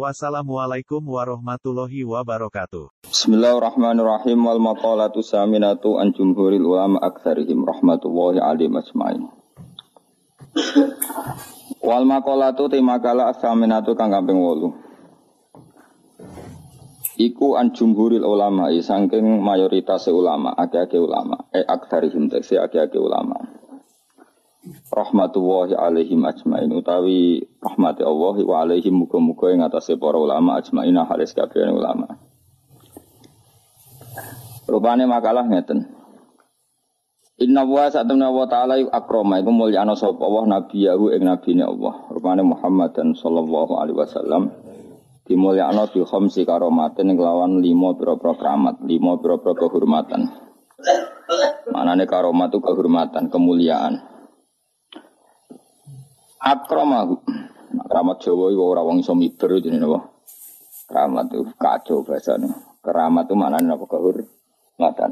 Wassalamualaikum warahmatullahi wabarakatuh. Bismillahirrahmanirrahim wal maqalatu saminatu an jumhuril ulama aktsarihim rahmatullahi alaihim ajmain. Wal maqalatu te makalah saminatu kang kaping 8. Iku an jumhuril ulama saking mayoritas ulama, akeh-akeh ulama, e aktsarihim tekse akeh-akeh ulama rahmatullahi alaihim ajmain utawi rahmati Allah wa alaihim muga-muga ing atase para ulama ajmain halis kabeh ulama. Rupane makalah ngeten. Inna wa sa'tamna wa ta'ala yu akroma iku mulyana sapa Allah nabiyahu ing nabine Allah. Rupane Muhammad dan sallallahu alaihi wasallam dimulyakno bi khamsi karomatin kelawan lima pira-pira keramat, lima pira-pira kehormatan. Manane karomat itu kehormatan, kemuliaan. Akramahu. Keramat Jawa itu orang wong iso miber jenenge apa? Keramat itu kacau bahasane. Keramat itu maknane apa kahur? Ngatan.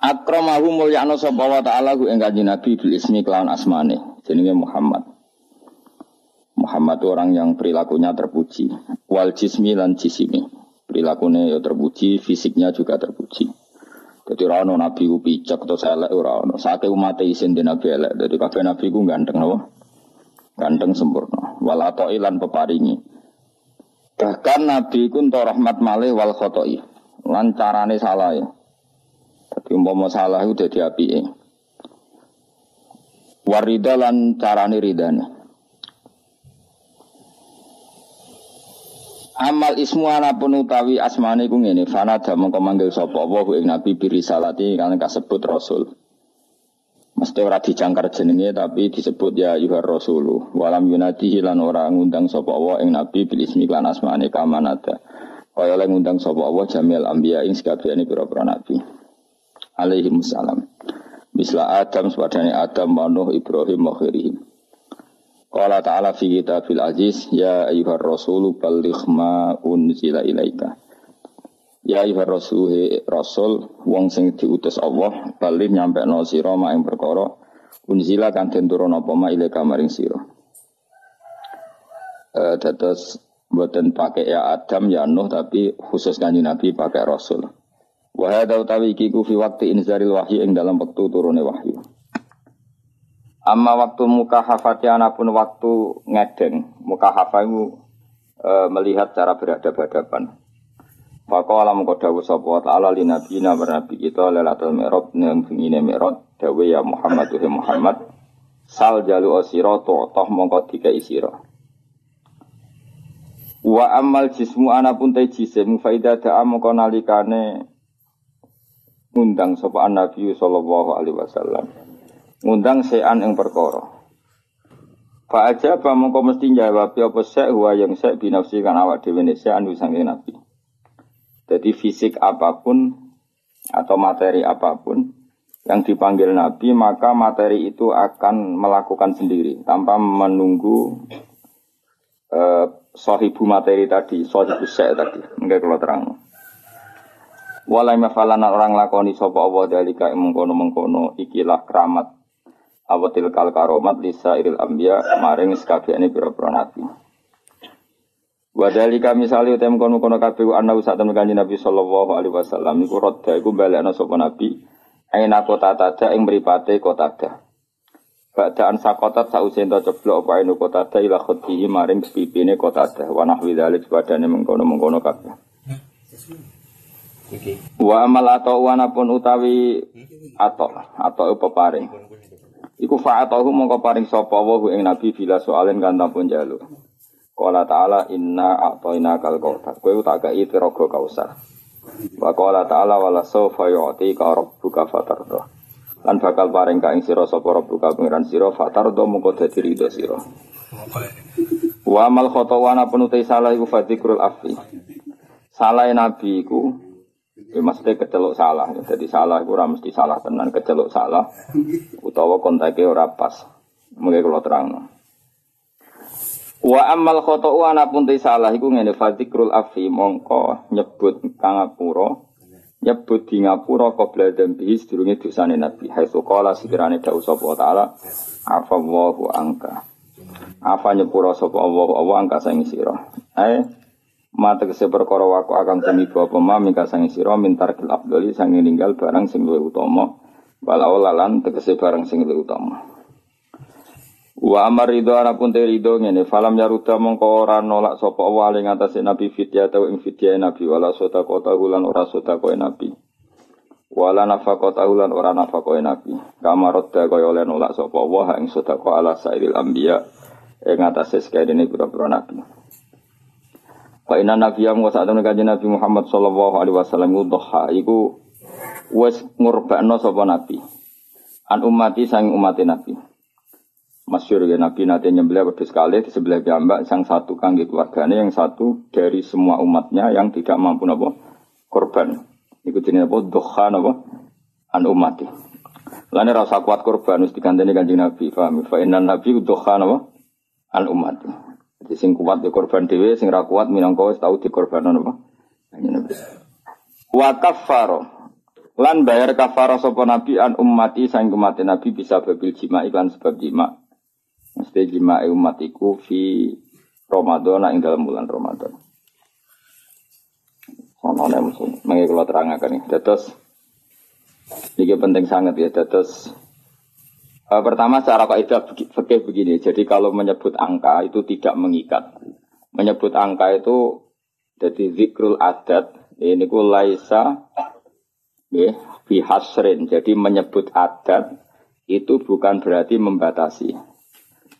Akramahu mulyana sapa wa ta'ala ku ing kanjeng Nabi bil ismi kelawan asmane. Jenenge Muhammad. Muhammad itu orang yang perilakunya terpuji. Wal jismi lan jisimi. Perilakunya ya terpuji, fisiknya juga terpuji. Jadi rano nabi ku picek atau selek ora ono. Sake umat isin di nabi elek. Jadi kabeh nabi ku ganteng napa? Ganteng sempurna. Wal ilan peparingi. Bahkan nabi ku entuk rahmat malih wal khotoi. Lan salah ya. Tapi umpama salah itu dadi apike. Warida lan carane ridane. Amal ismu pun utawi asmane ku ngene, fanada mengko manggil sapa wa ing nabi birisalati kan kasebut rasul. Mesti ora dicangkar jenenge tapi disebut ya yuhar rasulu. Walam yunati lan ora ngundang sapa wa ing nabi bil ismi lan asmane kamanada. Kaya oleh ngundang sapa wa jamil anbiya ing sakabehane pira-pira nabi. Alaihi salam. Misla Adam sepadane Adam, Nuh, Ibrahim, wa Qala ta'ala fi kitabil aziz ya ayyuhar rasulu balligh ma unzila ilaika. Ya ayyuhar rasul rasul wong sing diutus Allah bali nyampe no sira ma ing perkara unzila kan den turun apa ilaika maring sira. Eh dados pakai ya Adam ya Nuh tapi khusus kanjeng Nabi pakai rasul. Wa hadza utawi iki ku fi waqti inzaril wahyi ing dalam waktu turune wahyu. Amma waktu muka hafatiana pun waktu ngedeng. Muka itu e, melihat cara berhadapan-hadapan. Maka alam kau dawu sapa ta'ala li nabi na nabi kita lelatul mi'rab nang bengine mi'rab dawe ya Muhammad tuhe Muhammad sal jalu osiro to toh mongko dikai sira. Wa amal jismu ana pun te jisim faida da'a mongko nalikane ngundang sapa nabi sallallahu alaihi wasallam ngundang sean yang perkara. Fa aja apa mongko mesti jawab apa sek huwa yang sek binafsi kan awak ne sek anu sange nabi. Jadi fisik apa pun atau materi apa pun yang dipanggil nabi maka materi itu akan melakukan sendiri tanpa menunggu uh, sahibu materi tadi, sahibu sek tadi. Enggak kalau terang. Walai mafalana orang lakoni sapa Allah dalika mengkono mengkono ikilah keramat awatil kal karomat lisa iril ambia maring sekabiane pira-pira nabi. Wadali kami sali utem kono kono kabeh ana usah temen kanjeng Nabi sallallahu alaihi wasallam niku rodha iku balekno sapa nabi aina kota tada ing mripate kota tada. Badaan sakotat sausen to ceblok apa inu kota tada ila khutihi maring pipine kota tada wa nahwi padane mengkono-mengkono kabeh. Wa amal atau wana pun utawi atau atau peparing. Iku fa'atahu mongko paring sapa wa ing nabi bila soalen kan tampun jalu. Qala ta'ala inna a'tayna kal kautsar. Kowe tak kei tiraga kausar. Wa qala ta'ala wala sawfa yu'tika rabbuka fatarda. Lan bakal paring ka ing sira sapa rabbuka pangeran sira fatarda mongko dadi ridho sira. Wa amal khotowana penutai salah iku fadikrul afi. Salah nabi iku Ya maksudnya keceluk salah. Jadi salah itu mesti salah tenan keceluk salah. Utawa kontaknya ora pas. Mungkin kalau terang. Wa amal khoto'u pun te salah iku ngene fadikrul afi mongko nyebut kangapura nyebut di ngapura qabla dzambihi sedurunge dosane nabi haitsu qala sekirane dawuh sapa taala afallahu angka afa nyepura sapa Allah Allah angka sing sira ae mata kese perkara waku akan tumiba apa ma mingka sang sira mintar kil abdoli sang ninggal barang sing utama. Walau lalan tegese barang sing luwih utama. Wa amar ridho pun te ridho ngene falam yaruda mongko ora nolak sapa wa ing nabi fitya tau ing fitya nabi wala sota kota hulan ora sota koe nabi. Wala nafaqata hulan ora nafaqoe nabi. Kamarodda kaya oleh nolak sapa wa ing sota ala sairil anbiya ing atase sekadene pira-pira nabi Wa inna nabiyam wa sa'atun kanjeng Nabi Muhammad sallallahu alaihi wasallam dhuha iku wis ngurbakno sapa nabi an umati sang umate nabi Masyur ya Nabi nanti nyembelih wedhus sekali di sebelah jambak yang satu kangge keluarganya yang satu dari semua umatnya yang tidak mampu nopo korban. Iku jenis apa doha nopo an umati. Lainnya rasa kuat korban harus diganteni kanjeng Nabi. Fahmi fa inna Nabi doha nopo an umati. Sing kuat di korban dewe, sing ra kuat minangka wis tau di korban nopo. Wa kafaro lan bayar kafaro sapa nabi an ummati sang umat nabi bisa babil jima iklan sebab jima Mesti jima umat iku fi Ramadan ing dalam bulan Ramadan. Ono nek musuh mengi kula terangaken iki. Dados iki penting sangat ya dados uh, pertama secara kaidah fikih begini. Jadi kalau menyebut angka itu tidak mengikat. Menyebut angka itu jadi zikrul adat ini ku laisa ya bihasrin. Jadi menyebut adat itu bukan berarti membatasi.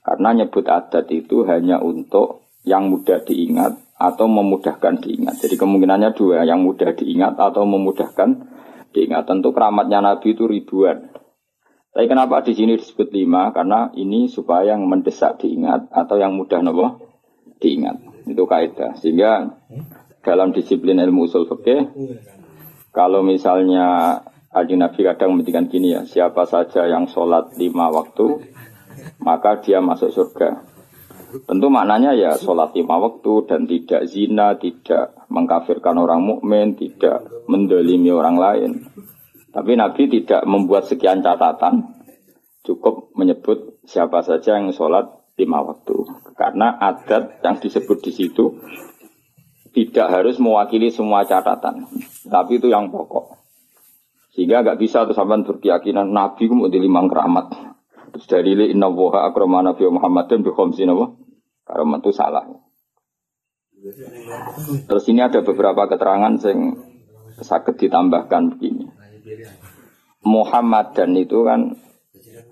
Karena nyebut adat itu hanya untuk yang mudah diingat atau memudahkan diingat. Jadi kemungkinannya dua, yang mudah diingat atau memudahkan diingat. Tentu keramatnya Nabi itu ribuan. Tapi kenapa di sini disebut lima? Karena ini supaya yang mendesak diingat atau yang mudah nopo diingat. Itu kaidah. Sehingga dalam disiplin ilmu usul fikih, kalau misalnya Adi Nabi kadang menghentikan gini ya, siapa saja yang sholat lima waktu, maka dia masuk surga. Tentu maknanya ya sholat lima waktu dan tidak zina, tidak mengkafirkan orang mukmin, tidak mendolimi orang lain. Tapi Nabi tidak membuat sekian catatan, cukup menyebut siapa saja yang sholat lima waktu. Karena adat yang disebut di situ tidak harus mewakili semua catatan, tapi itu yang pokok. Sehingga nggak bisa tuh sampai berkeyakinan Nabi kemudian di lima keramat. Terus dari li inna woha akrama Nabi Muhammad dan khamsina wa karamat itu salah. Terus ini ada beberapa keterangan yang sakit ditambahkan begini. Muhammad dan itu kan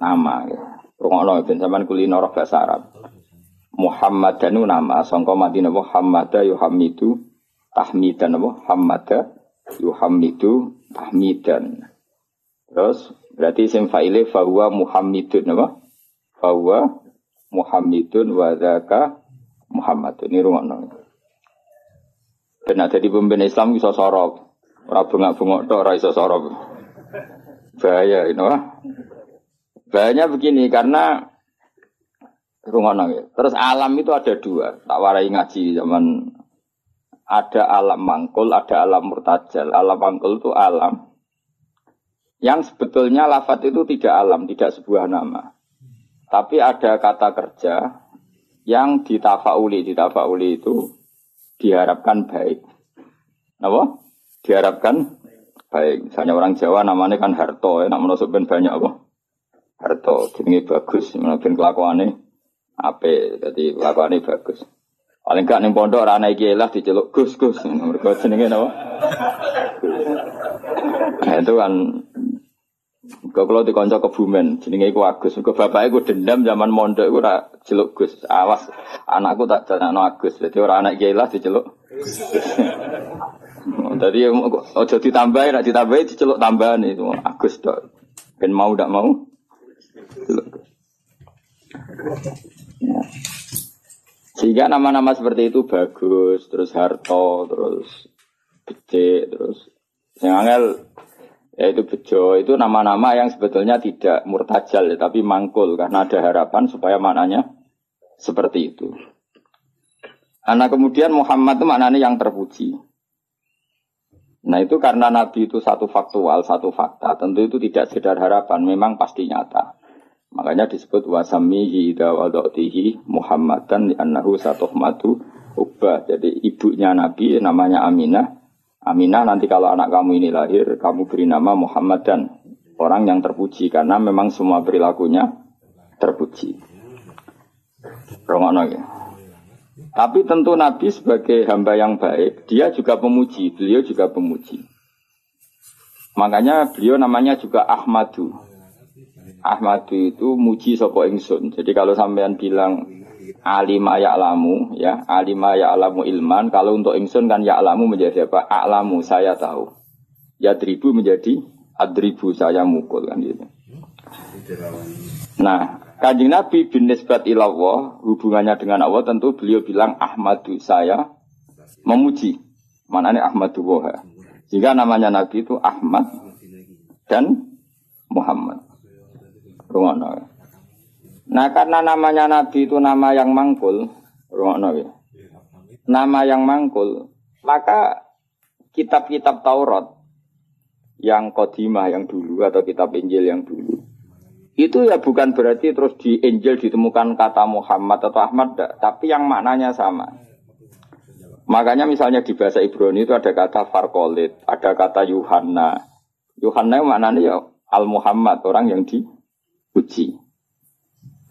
nama ya. Rungokno ben sampean kulino roh bahasa Arab. Muhammad dan itu nama sangka Madinah Muhammad yuhamidu tahmidan apa Muhammad yuhamidu tahmidan. Terus Berarti isim fa'ile fahuwa Muhammadun apa? Fahuwa Muhammadun wa dzaka. Ini rumah Dan ada di pemimpin Islam bisa sorok. Ora bengak-bengok tok ora iso sorok. Bahaya ini wah. Bahayanya begini karena rumah ya. Terus alam itu ada dua. Tak warai ngaji zaman ada alam mangkul, ada alam murtajal. Alam mangkul itu alam yang sebetulnya lafat itu tidak alam, tidak sebuah nama. Tapi ada kata kerja yang ditafauli, ditafauli itu diharapkan baik. Apa? Diharapkan baik. Misalnya orang Jawa namanya kan Harto, ya, nak menusuk ben banyak apa? Harto, jenenge bagus, ben kelakuannya ape, jadi kelakuannya bagus. Paling gak ning pondok ora ana iki lah diceluk Gus Gus. Mergo jenenge napa? Nah, itu kan kalau dikonco kebumen, jenenge iku Agus. Kau bapak iku dendam zaman mondok iku ora celuk Gus. Awas, anakku tak jenengno Agus. Jadi orang anak kiai lah diceluk. Jadi ojo ditambahi, nak ditambahi diceluk tambahan itu Agus dok. Ben mau tidak mau. Ya. Sehingga nama-nama seperti itu bagus, terus Harto, terus Gede, terus Yang angel yaitu bejo itu nama-nama yang sebetulnya tidak murtajal ya, tapi mangkul karena ada harapan supaya maknanya seperti itu. Karena kemudian Muhammad itu maknanya yang terpuji. Nah itu karena Nabi itu satu faktual, satu fakta. Tentu itu tidak sekedar harapan, memang pasti nyata. Makanya disebut wasamihi dawadotihi Muhammadan annahu matu ubah. Jadi ibunya Nabi namanya Aminah. Aminah nanti kalau anak kamu ini lahir, kamu beri nama Muhammad dan orang yang terpuji karena memang semua perilakunya terpuji. Rongono ya. Tapi tentu Nabi sebagai hamba yang baik, dia juga pemuji, beliau juga pemuji. Makanya beliau namanya juga Ahmadu. Ahmadu itu muji sopo ingsun. Jadi kalau sampean bilang alima ya'lamu ya alima ya'lamu ilman kalau untuk ingsun kan ya'lamu menjadi apa a'lamu saya tahu ya dribu menjadi adribu saya mukul kan gitu nah kanjeng Nabi bin nisbat ilallah hubungannya dengan Allah tentu beliau bilang Ahmadu saya memuji. Mana ini Ahmadu Woha. Sehingga namanya Nabi itu Ahmad dan Muhammad. Rumah Nah karena namanya Nabi itu nama yang mangkul, ya. nama yang mangkul, maka kitab-kitab Taurat yang kodimah yang dulu atau kitab Injil yang dulu itu ya bukan berarti terus di Injil ditemukan kata Muhammad atau Ahmad, tapi yang maknanya sama. Makanya misalnya di bahasa Ibrani itu ada kata Farkolit, ada kata Yuhanna. Yuhanna maknanya ya Al Muhammad, orang yang dipuji.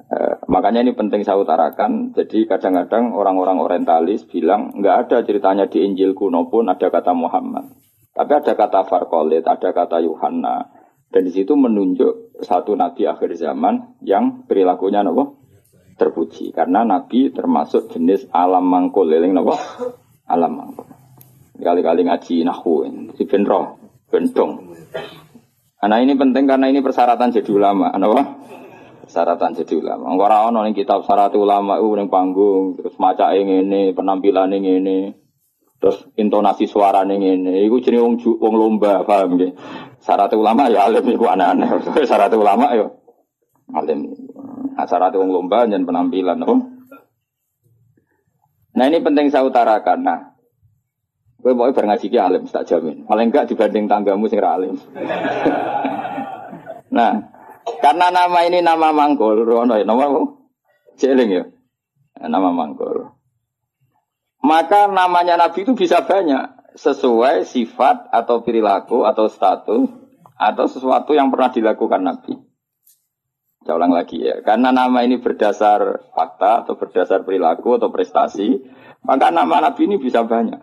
Eh, makanya ini penting saya utarakan. Jadi kadang-kadang orang-orang orientalis bilang nggak ada ceritanya di Injil kuno pun ada kata Muhammad. Tapi ada kata Farkolit, ada kata Yohanna. Dan di situ menunjuk satu nabi akhir zaman yang perilakunya nopo terpuji. Karena nabi termasuk jenis alam mangkul, leling nopo alam mangkul. Kali-kali ngaji nahu, si benro, bentong. Nah ini penting karena ini persyaratan jadi ulama, apa? syaratan jadi ulama. Ora ono ning kitab syarat ulama iku ning panggung, terus maca ngene, penampilan ngene. Terus intonasi suara ngene. Iku jenenge wong wong lomba, paham nggih. Syarat ulama ya alim iku aneh-aneh. Syarat ulama ya alim. Nah, syarat wong lomba dan penampilan, oh. Nah ini penting saya utarakan. Nah, gue mau ngaji ki alim, tak jamin. Paling enggak dibanding tanggamu sing alim. nah, karena nama ini nama Manggol, Rono ya, nama? Jeling ya. Nama Manggol. Maka namanya Nabi itu bisa banyak sesuai sifat atau perilaku atau status atau sesuatu yang pernah dilakukan Nabi. Saya ulang lagi ya, karena nama ini berdasar fakta atau berdasar perilaku atau prestasi, maka nama Nabi ini bisa banyak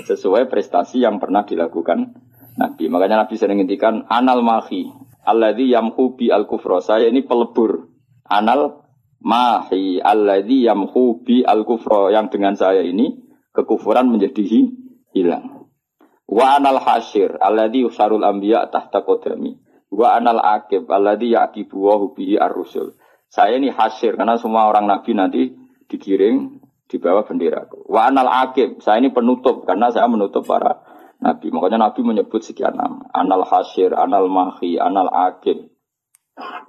sesuai prestasi yang pernah dilakukan Nabi. Makanya Nabi sering ngintikan anal mahi, Alladhi yamhu bi al kufra. Saya ini pelebur. Anal mahi alladhi yamhu bi al kufra. Yang dengan saya ini kekufuran menjadi hilang. Wa anal hasyir alladhi usarul anbiya tahta kodami. Wa anal akib alladhi yaqibu wa bihi ar-rusul. Saya ini hasyir karena semua orang nabi nanti dikirim di bawah bendera. Wa anal akib, saya ini penutup karena saya menutup para Nabi. Makanya Nabi menyebut sekian nama. Anal hasyir, anal mahi, anal akib.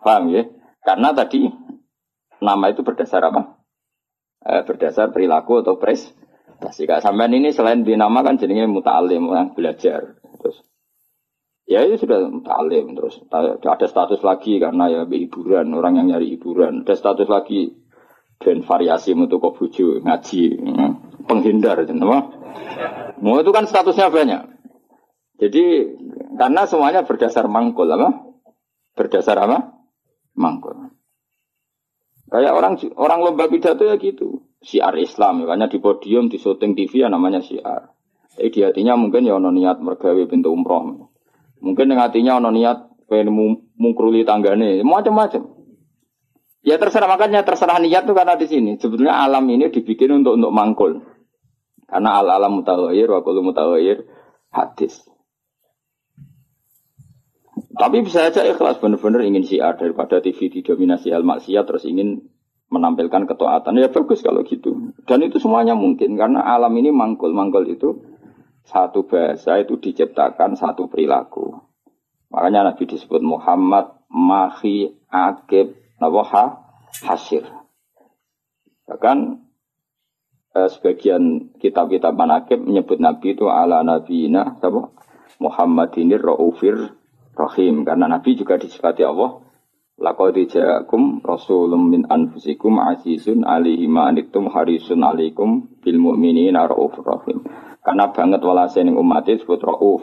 Paham ya? Karena tadi nama itu berdasar apa? Eh, berdasar perilaku atau pres. Jika sampai ini selain dinamakan jadinya muta'alim, yang belajar. Terus ya itu sudah muta'alim. Terus ada status lagi karena ya hiburan, orang yang nyari hiburan. Ada status lagi dan variasi untuk kok ngaji, hmm, penghindar, apa? Mau itu kan statusnya banyak. Jadi karena semuanya berdasar mangkul apa? Berdasar apa? Mangkul. Kayak orang orang lomba pidato ya gitu. Siar Islam, makanya di podium, di syuting TV ya namanya siar. Tapi di hatinya mungkin ya ono niat mergawe pintu umroh. Mungkin dengan hatinya ono niat pengen mungkruli tanggane, macam-macam. Ya terserah makanya terserah niat tuh karena di sini. Sebetulnya alam ini dibikin untuk untuk mangkul. Karena al alam mutawair, wa kullu mutawair hadis. Tapi bisa saja ikhlas benar-benar ingin syiar daripada TV didominasi hal maksiat terus ingin menampilkan ketaatan ya bagus kalau gitu. Dan itu semuanya mungkin karena alam ini mangkul, mangkul itu satu bahasa itu diciptakan satu perilaku. Makanya Nabi disebut Muhammad Mahi Akib Nawaha Hasir. Bahkan eh, sebagian kitab-kitab manakib menyebut Nabi itu ala nabiyina Muhammadinir Raufir Rahim. Karena Nabi juga disifati Allah Laqad ja'akum rasulun min anfusikum azizun alaihi ma anittum harisun alaikum bil mu'minina raufur rahim. Karena banget walase ning umat disebut rauf.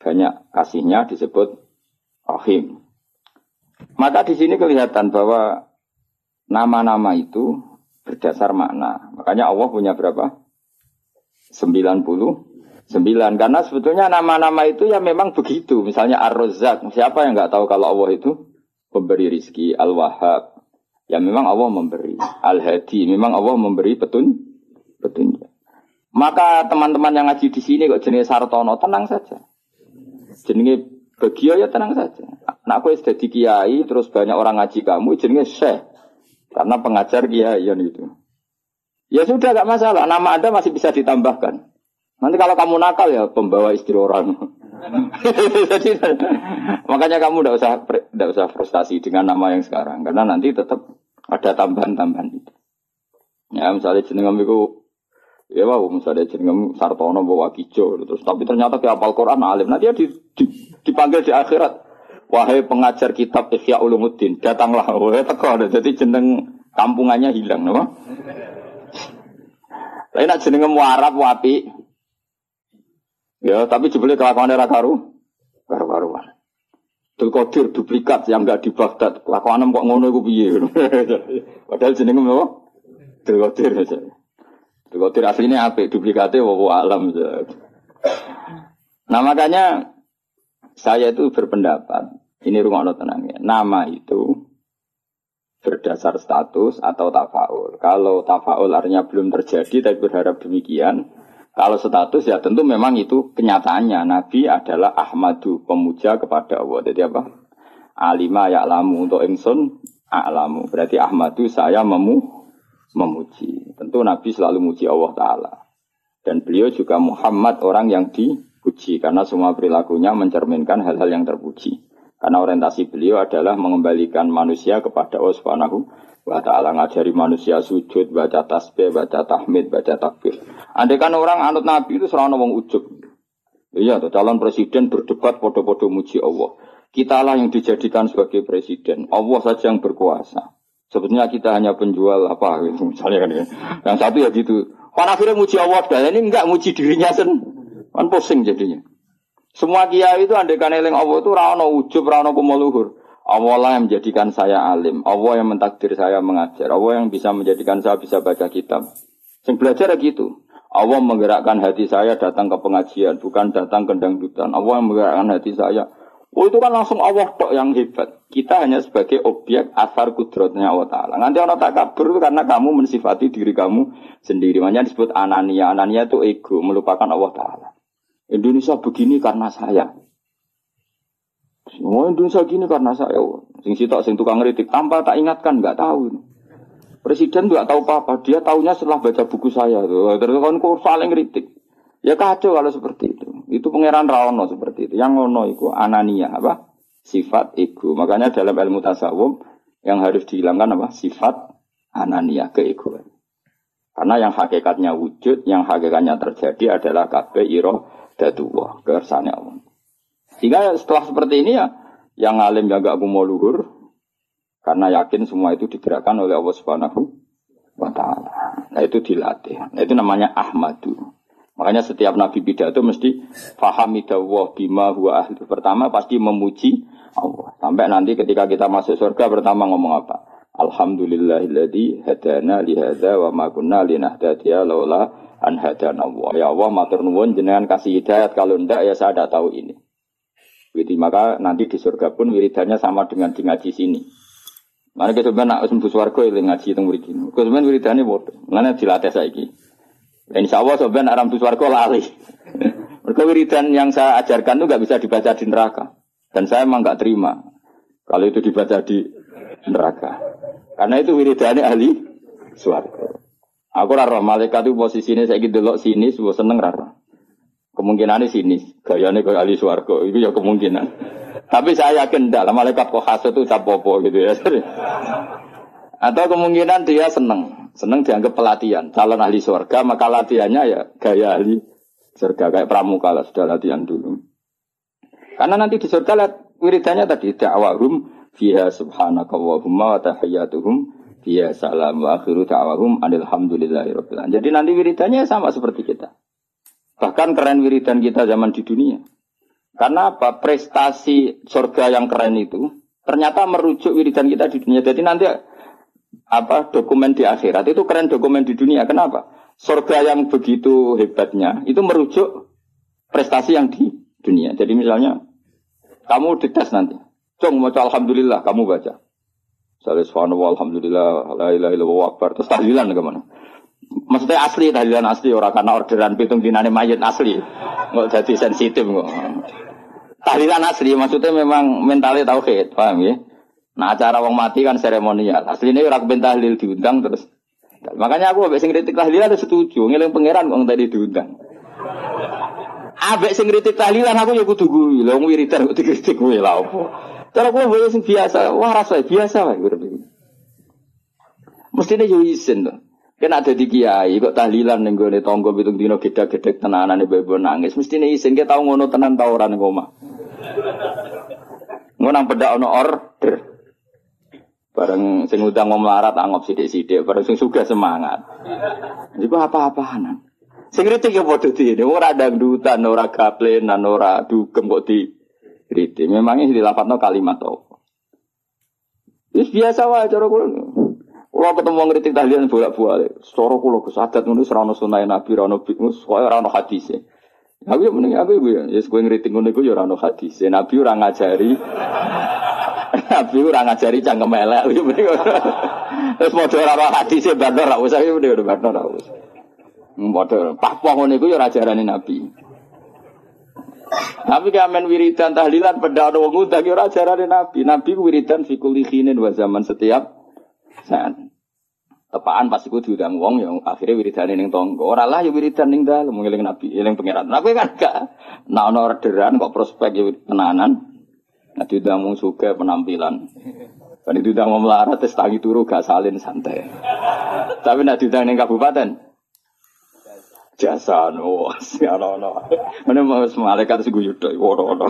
Banyak kasihnya disebut rahim. Maka di sini kelihatan bahwa nama-nama itu berdasar makna. Makanya Allah punya berapa? 90 sembilan karena sebetulnya nama-nama itu ya memang begitu misalnya Ar-Razzaq siapa yang nggak tahu kalau Allah itu pemberi rizki, al-wahhab. Ya memang Allah memberi. Al-hadi, memang Allah memberi petun, petunjuk. Maka teman-teman yang ngaji di sini kok jenis Sartono, tenang saja. Jenis Bagio ya tenang saja. Nah aku sudah di kiai, terus banyak orang ngaji kamu, jenis Syekh. Karena pengajar kiai itu. Ya sudah gak masalah, nama Anda masih bisa ditambahkan. Nanti kalau kamu nakal ya pembawa istri orang. Jadi, makanya kamu tidak usah tidak usah frustasi dengan nama yang sekarang karena nanti tetap ada tambahan-tambahan itu. Ya misalnya jenengam itu ya wow misalnya jenengam Sartono bawa kijo terus tapi ternyata ke apal Quran alim nanti dia di, di, dipanggil di akhirat wahai pengajar kitab Ihya Ulumuddin datanglah wahai teko jadi jeneng kampungannya hilang no? Lain nak jenengam warap wapi Ya, tapi jebule kelakuan era karu, karu-karuan. Qadir duplikat yang enggak di Baghdad. Kelakuan kok ngono iku piye? Padahal jenenge apa? Qadir aja. Qadir aslinya apa? Duplikatnya wa alam. Nah makanya saya itu berpendapat, ini rumah tenang ya, nama itu berdasar status atau tafaul. Kalau tafaul artinya belum terjadi tapi berharap demikian, kalau status ya tentu memang itu kenyataannya. Nabi adalah Ahmadu, pemuja kepada Allah. Jadi apa? Alima ya'lamu untuk ingsun a'lamu. Berarti Ahmadu saya memu memuji. Tentu Nabi selalu muji Allah Ta'ala. Dan beliau juga Muhammad orang yang dipuji. Karena semua perilakunya mencerminkan hal-hal yang terpuji. Karena orientasi beliau adalah mengembalikan manusia kepada Allah Subhanahu wa ta'ala ngajari manusia sujud, baca tasbih, baca tahmid, baca takbir. Andai kan orang anut Nabi itu serana wong ujub. Iya, tuh, calon presiden berdebat podo-podo muji Allah. Kita lah yang dijadikan sebagai presiden. Allah saja yang berkuasa. Sebetulnya kita hanya penjual apa, misalnya kan ya. Yang satu ya gitu. Kan akhirnya muji Allah, dan ini enggak muji dirinya sen. Kan pusing jadinya. Semua kiai itu andai kan eling Allah itu rano ujub, rano kumoluhur. Allah lah yang menjadikan saya alim. Allah yang mentakdir saya mengajar. Allah yang bisa menjadikan saya bisa baca kitab. Sing belajar gitu. Allah menggerakkan hati saya datang ke pengajian, bukan datang ke dangdutan. Allah yang menggerakkan hati saya. Oh itu kan langsung Allah tok yang hebat. Kita hanya sebagai objek asar kudrotnya Allah Ta'ala. Nanti orang tak kabur itu karena kamu mensifati diri kamu sendiri. Makanya disebut anania. Anania itu ego, melupakan Allah Ta'ala. Indonesia begini karena saya. Oh Indonesia gini karena saya, sing sitok sing tukang ngeritik tanpa tak ingatkan nggak tahu. Presiden nggak tahu apa-apa, dia tahunya setelah baca buku saya tuh. Terus kan kok saling ngeritik. Ya kacau kalau seperti itu. Itu pangeran Rawono seperti itu. Yang ngono itu anania apa? Sifat ego. Makanya dalam ilmu tasawuf yang harus dihilangkan apa? Sifat anania keegoan. Karena yang hakikatnya wujud, yang hakikatnya terjadi adalah kabeh iro datuwa, kersane Allah. Sehingga setelah seperti ini ya, yang alim yang gak mau luhur, karena yakin semua itu digerakkan oleh Allah Subhanahu wa taala. Nah itu dilatih. Nah itu namanya Ahmadu. Makanya setiap nabi pidato mesti fahamidallah bima huwa ahli. Pertama pasti memuji Allah. Sampai nanti ketika kita masuk surga pertama ngomong apa? Alhamdulillahilladzi hadana li hadza wa ma kunna linahtadiya laula an hadana Allah. Ya Allah matur jenengan kasih hidayat kalau ndak ya saya tidak tahu ini. Jadi maka nanti di surga pun wiridannya sama dengan di ngaji sini. Mana kita sebenarnya nak sembuh suarga yang ngaji itu murid ini. Kita sebenarnya wiridannya bodoh. Mana dilatih saya ini. Insya Allah sebenarnya aram suarga lali. Mereka wiridan yang saya ajarkan itu nggak bisa dibaca di neraka. Dan saya emang nggak terima kalau itu dibaca di neraka. Karena itu wiridannya ahli suarga. Aku raro malaikat itu posisinya saya gitu loh sini, semua seneng raro. Kemungkinan sini, gayanya kayak ahli suarga, itu ya kemungkinan. Tapi saya yakin tidak, malaikat kok khas itu capopo gitu ya. Atau kemungkinan dia seneng, seneng dianggap pelatihan, calon ahli surga, maka latihannya ya gaya ahli surga kayak pramuka lah sudah latihan dulu. Karena nanti di surga lihat wiridannya tadi da'wahum fiha subhanaka wa tahiyyatuhum fiha salam wa akhiru da'wahum alhamdulillahirabbil Jadi nanti wiridannya sama seperti kita. Bahkan keren wiridan kita zaman di dunia. Karena apa? Prestasi surga yang keren itu ternyata merujuk wiridan kita di dunia. Jadi nanti apa dokumen di akhirat itu keren dokumen di dunia. Kenapa? Surga yang begitu hebatnya itu merujuk prestasi yang di dunia. Jadi misalnya kamu dites nanti. Cung mau alhamdulillah kamu baca. Salis alhamdulillah la ilaha illallah akbar. Terus tahlilan ke mana? Maksudnya asli tahlilan asli orang karena orderan pitung dinane mayat asli. Nggak jadi sensitif kok. Tahlilan asli maksudnya memang mentalnya tauhid, paham ya? Nah acara wong mati kan seremonial. Aslinya orang ben tahlil diundang terus. Makanya aku abek sing kritik tahlilan ada setuju, ngiling pangeran kok tadi diundang. Abek sing kritik tahlilan aku ya kudu kuwi. Lah wong wiridan kok dikritik kuwi lha opo? Cara kuwi sing biasa, wah rasa biasa wae Mestinya yo isin tuh. Kan ada di kiai kok tahlilan ning gone tangga pitung dina gedhe-gedhe tenanan ibu nangis. Mesti nih isin ke tau ngono tenan ta ora ning omah. Ngono pedak ono order. Bareng sing udang mau melarat anggap sidik-sidik, bareng sing suga semangat. Iku apa-apaan. Sing kritik ya padha di ora dangdutan, ora gaplenan, ora dugem kok di kritik. Memangnya dilapatno kalimat apa. Wis biasa wae cara kula. Kalau ketemu ngeritik tahlilan bolak-balik, secara kulo kesadat nulis rano sunai nabi rano bingus, kau rano hadis ya. Aku yang mending aku ya, ya ngeritik ngono gue ya rano hadis. Nabi orang ngajari, nabi orang ngajari cangkem elek. Terus mau rano hadis ya bandar lah, usah ya udah bandar lah. Padha papua ngono iku ya ajarane Nabi. Tapi kamen wiridan tahlilan pada ada wong ngundang ya ajarane Nabi. Nabi wiridan fi kulli khinin wa zaman setiap saat. Tepaan pasti ku diundang wong yang akhirnya wiridan ning tonggo. Ora lah ya wiridan ning dalem ngeling Nabi, eling pangeran. Nah kowe kan gak nah ono orderan kok prospek ya tenanan. Nah diundang wong suka penampilan. Kan itu mau melarat tes tangi turu gak salin santai. Tapi nak diundang ning kabupaten jasa no ana ana. Mana mau malaikat sing guyu tok ora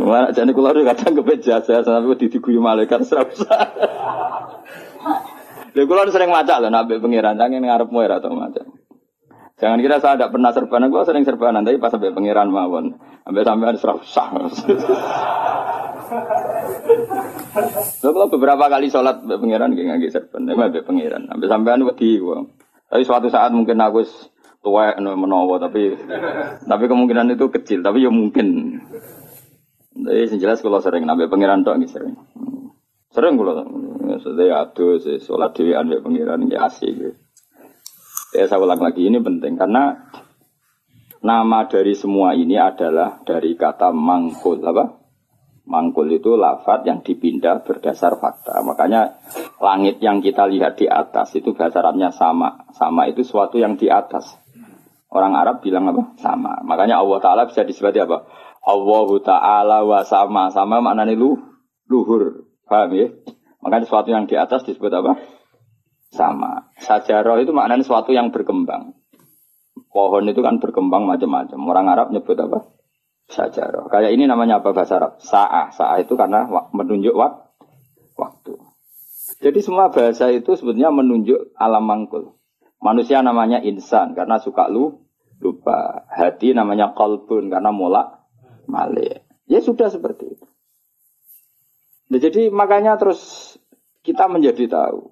Mana jadi kalau udah kadang kepen jasa, sampai di diguyu malaikat serap Lha kula sering maca lho nabi pangeran jangan ngarepmu ora tau maca. Jangan kira saya tidak pernah serbanan, gua sering serbanan, tapi pas sampai pangeran mawon, sampai sampai serap sah. Kalau beberapa kali sholat be pangeran gak nggak serban, be pangeran, sampai sampean wedi gua. Tapi suatu saat mungkin aku tua menowo, tapi tapi kemungkinan itu kecil, tapi ya mungkin. Jadi jelas kalau sering nabi pangeran tok sering. Sering kalau sudah aduh sih sholat dewi anda pangeran ya asik. Ya saya ulang lagi ini penting karena nama dari semua ini adalah dari kata mangkul apa? Mangkul itu lafat yang dipindah berdasar fakta. Makanya langit yang kita lihat di atas itu bahasa Arabnya sama. Sama itu suatu yang di atas. Orang Arab bilang apa? Sama. Makanya Allah Ta'ala bisa disebut apa? Allah Ta'ala wa sama. Sama maknanya lu, luhur. Paham ya? Makanya sesuatu yang di atas disebut apa? Sama. Sajarah itu maknanya sesuatu yang berkembang. Pohon itu kan berkembang macam-macam. Orang Arab nyebut apa? Sajarah. Kayak ini namanya apa bahasa Arab? Sa'ah. Sa'ah itu karena menunjuk wak waktu. Jadi semua bahasa itu sebetulnya menunjuk alam mangkul. Manusia namanya insan karena suka lu lupa. Hati namanya kolbun karena mulak malik. Ya sudah seperti itu. Nah, jadi makanya terus kita menjadi tahu.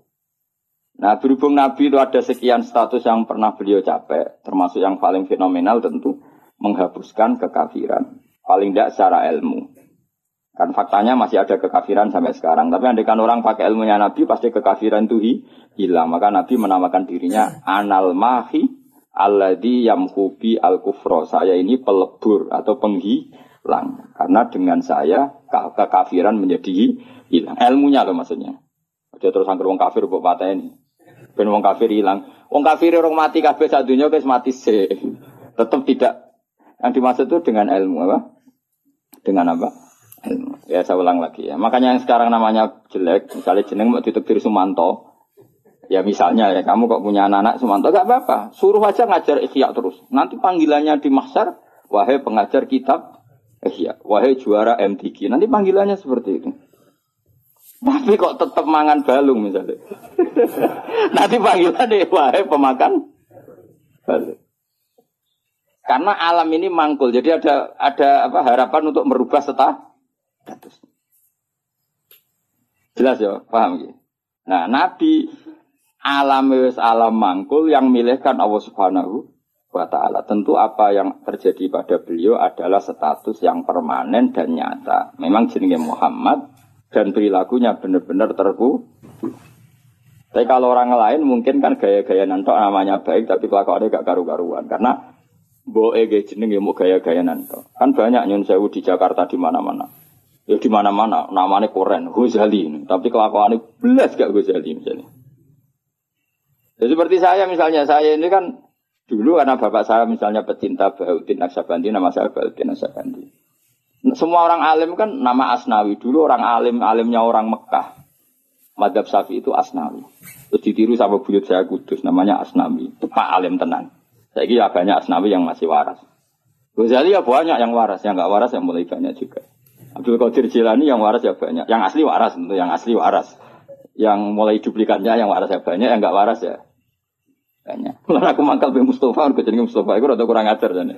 Nah berhubung Nabi itu ada sekian status yang pernah beliau capai, termasuk yang paling fenomenal tentu menghapuskan kekafiran. Paling tidak secara ilmu. Kan faktanya masih ada kekafiran sampai sekarang. Tapi andaikan orang pakai ilmunya Nabi, pasti kekafiran itu hilang. Maka Nabi menamakan dirinya anal mahi alladhi yamhubi al kufro. Saya ini pelebur atau penghi hilang. Karena dengan saya kekafiran menjadi hilang. Ilmunya loh maksudnya. Dia terus angker wong kafir buat patah ini. Ben wong kafir hilang. Wong kafir orang mati kabeh guys mati sih. Tetap tidak yang dimaksud itu dengan ilmu apa? Dengan apa? Ilmu. Ya saya ulang lagi ya. Makanya yang sekarang namanya jelek, misalnya jeneng mau ditetir Sumanto, Ya misalnya ya kamu kok punya anak-anak Sumanto gak apa-apa, suruh aja ngajar ikhya terus. Nanti panggilannya di mahsyar, wahai pengajar kitab ikhya, wahai juara MTQ. Nanti panggilannya seperti itu. Tapi kok tetap mangan balung misalnya. Nanti panggilan deh, wahai pemakan balung. Karena alam ini mangkul, jadi ada ada apa harapan untuk merubah status. Jelas ya, paham ya? Nah, Nabi alam alam mangkul yang milihkan Allah Subhanahu wa taala. Tentu apa yang terjadi pada beliau adalah status yang permanen dan nyata. Memang jenenge Muhammad dan perilakunya benar-benar terku. Tapi kalau orang lain mungkin kan gaya-gaya nanto namanya baik tapi kelakuannya gak karu-karuan karena boe gaya jeneng ya mau gaya-gaya nanto. Kan banyak nyun sewu di Jakarta di mana-mana. Ya di mana-mana namanya koren Ghazali tapi kelakuannya belas gak Ghazali misalnya. Ya seperti saya misalnya saya ini kan dulu karena bapak saya misalnya pecinta Bahuddin Naksabandi nama saya Bahuddin Naksabandi. Semua orang alim kan nama Asnawi. Dulu orang alim, alimnya orang Mekah. Madhab Safi itu Asnawi. Terus ditiru sama buyut saya kudus, namanya Asnawi. Pak Alim tenan. Saya kira banyak Asnawi yang masih waras. Ghazali ya banyak yang waras, yang nggak waras yang mulai banyak juga. Abdul Qadir Jilani yang waras ya banyak. Yang asli waras tentu, yang asli waras. Yang mulai duplikatnya yang waras ya banyak, yang nggak waras ya Kalau aku mangkal be Mustafa, aku jadi Mustafa, aku rada kurang ajar jadi.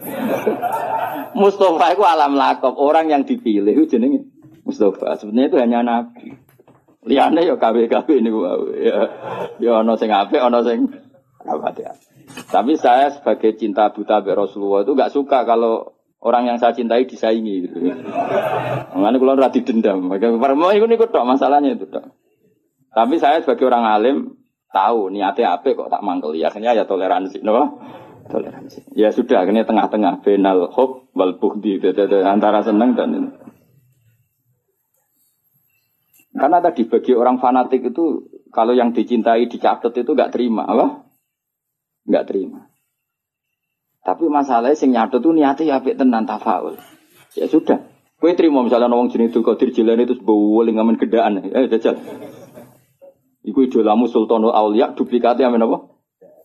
Mustafa itu alam lakop, orang yang dipilih itu jenenge Mustafa. Sebenarnya itu hanya nabi. Liane ya KW-KW ini ya. Ya ono sing apik, ono sing ya. Tapi saya sebagai cinta buta be Rasulullah itu gak suka kalau orang yang saya cintai disaingi gitu. Mengenai rati dendam. Mau ikut ikut dok masalahnya itu. Tapi saya sebagai orang alim tahu niatnya apa kok tak mangkel. Ya akhirnya ya toleransi, no? toleransi. Ya sudah, akhirnya tengah-tengah benal hob wal buhdi antara seneng dan ini. Karena tadi bagi orang fanatik itu kalau yang dicintai dicatat itu nggak terima, apa? Nggak terima. Tapi masalahnya sing nyatet itu niatnya ya apik tenan tafaul. Ya sudah. Kue terima misalnya nawang jenis itu kodir jalan itu sebuah ngamen gedaan. Eh, jajal. Iku idolamu Sultanul Aulia duplikatnya amin apa?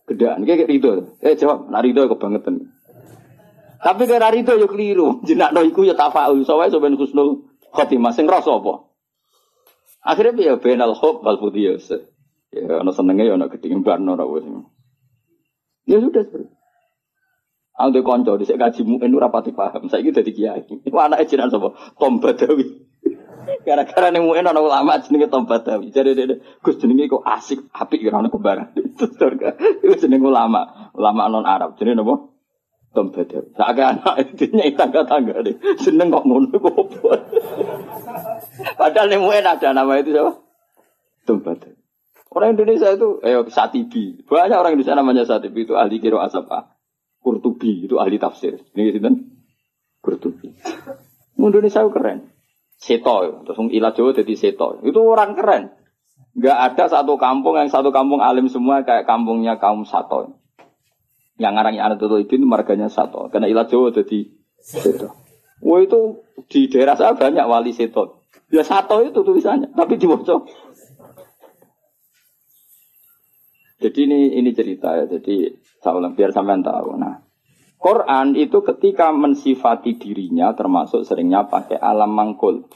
Gedaan. Kayak itu. Eh jawab, nak rido kebangetan. Tapi kira rido yo keliru. Jenak no iku ya tafaul. Soalnya soben khusnul khotimah. Sing rasa apa? Akhirnya dia benal hob wal putiyus. Ya ono senengnya ya ora wis. Ya sudah seperti Aku konco di kaji muin ora pati paham. Saiki dadi kiai. Iku anake jenengan sapa? Tom Badawi. Gara-gara nih mungkin orang ulama jenenge Tom Badawi. Jadi dia Gus jenenge kok asik, kira orang kembaran. Itu surga. Itu jenenge ulama, ulama non Arab. Jadi nopo Tom Badawi. Tak anak itu nyai tangga-tangga deh. Seneng kok ngono kok Padahal nih mungkin ada nama itu siapa? Badawi. Orang Indonesia itu, eh Satibi. Banyak orang Indonesia namanya Satibi itu ahli kiro asapa. Kurtubi itu ahli tafsir. Ini gitu kan? Kurtubi. Indonesia keren. Seto, terus ilah Jawa jadi seto. Itu orang keren. Gak ada satu kampung yang satu kampung alim semua kayak kampungnya kaum Sato. Yang ngarangnya anak itu marganya Sato. Karena ilah Jawa jadi seto. Wah itu di daerah saya banyak wali seto. Ya Sato itu tulisannya, tapi di bocor. Jadi ini ini cerita ya. Jadi saya ulang biar sampean tahu. Nah, Quran itu ketika mensifati dirinya termasuk seringnya pakai alam mangkul.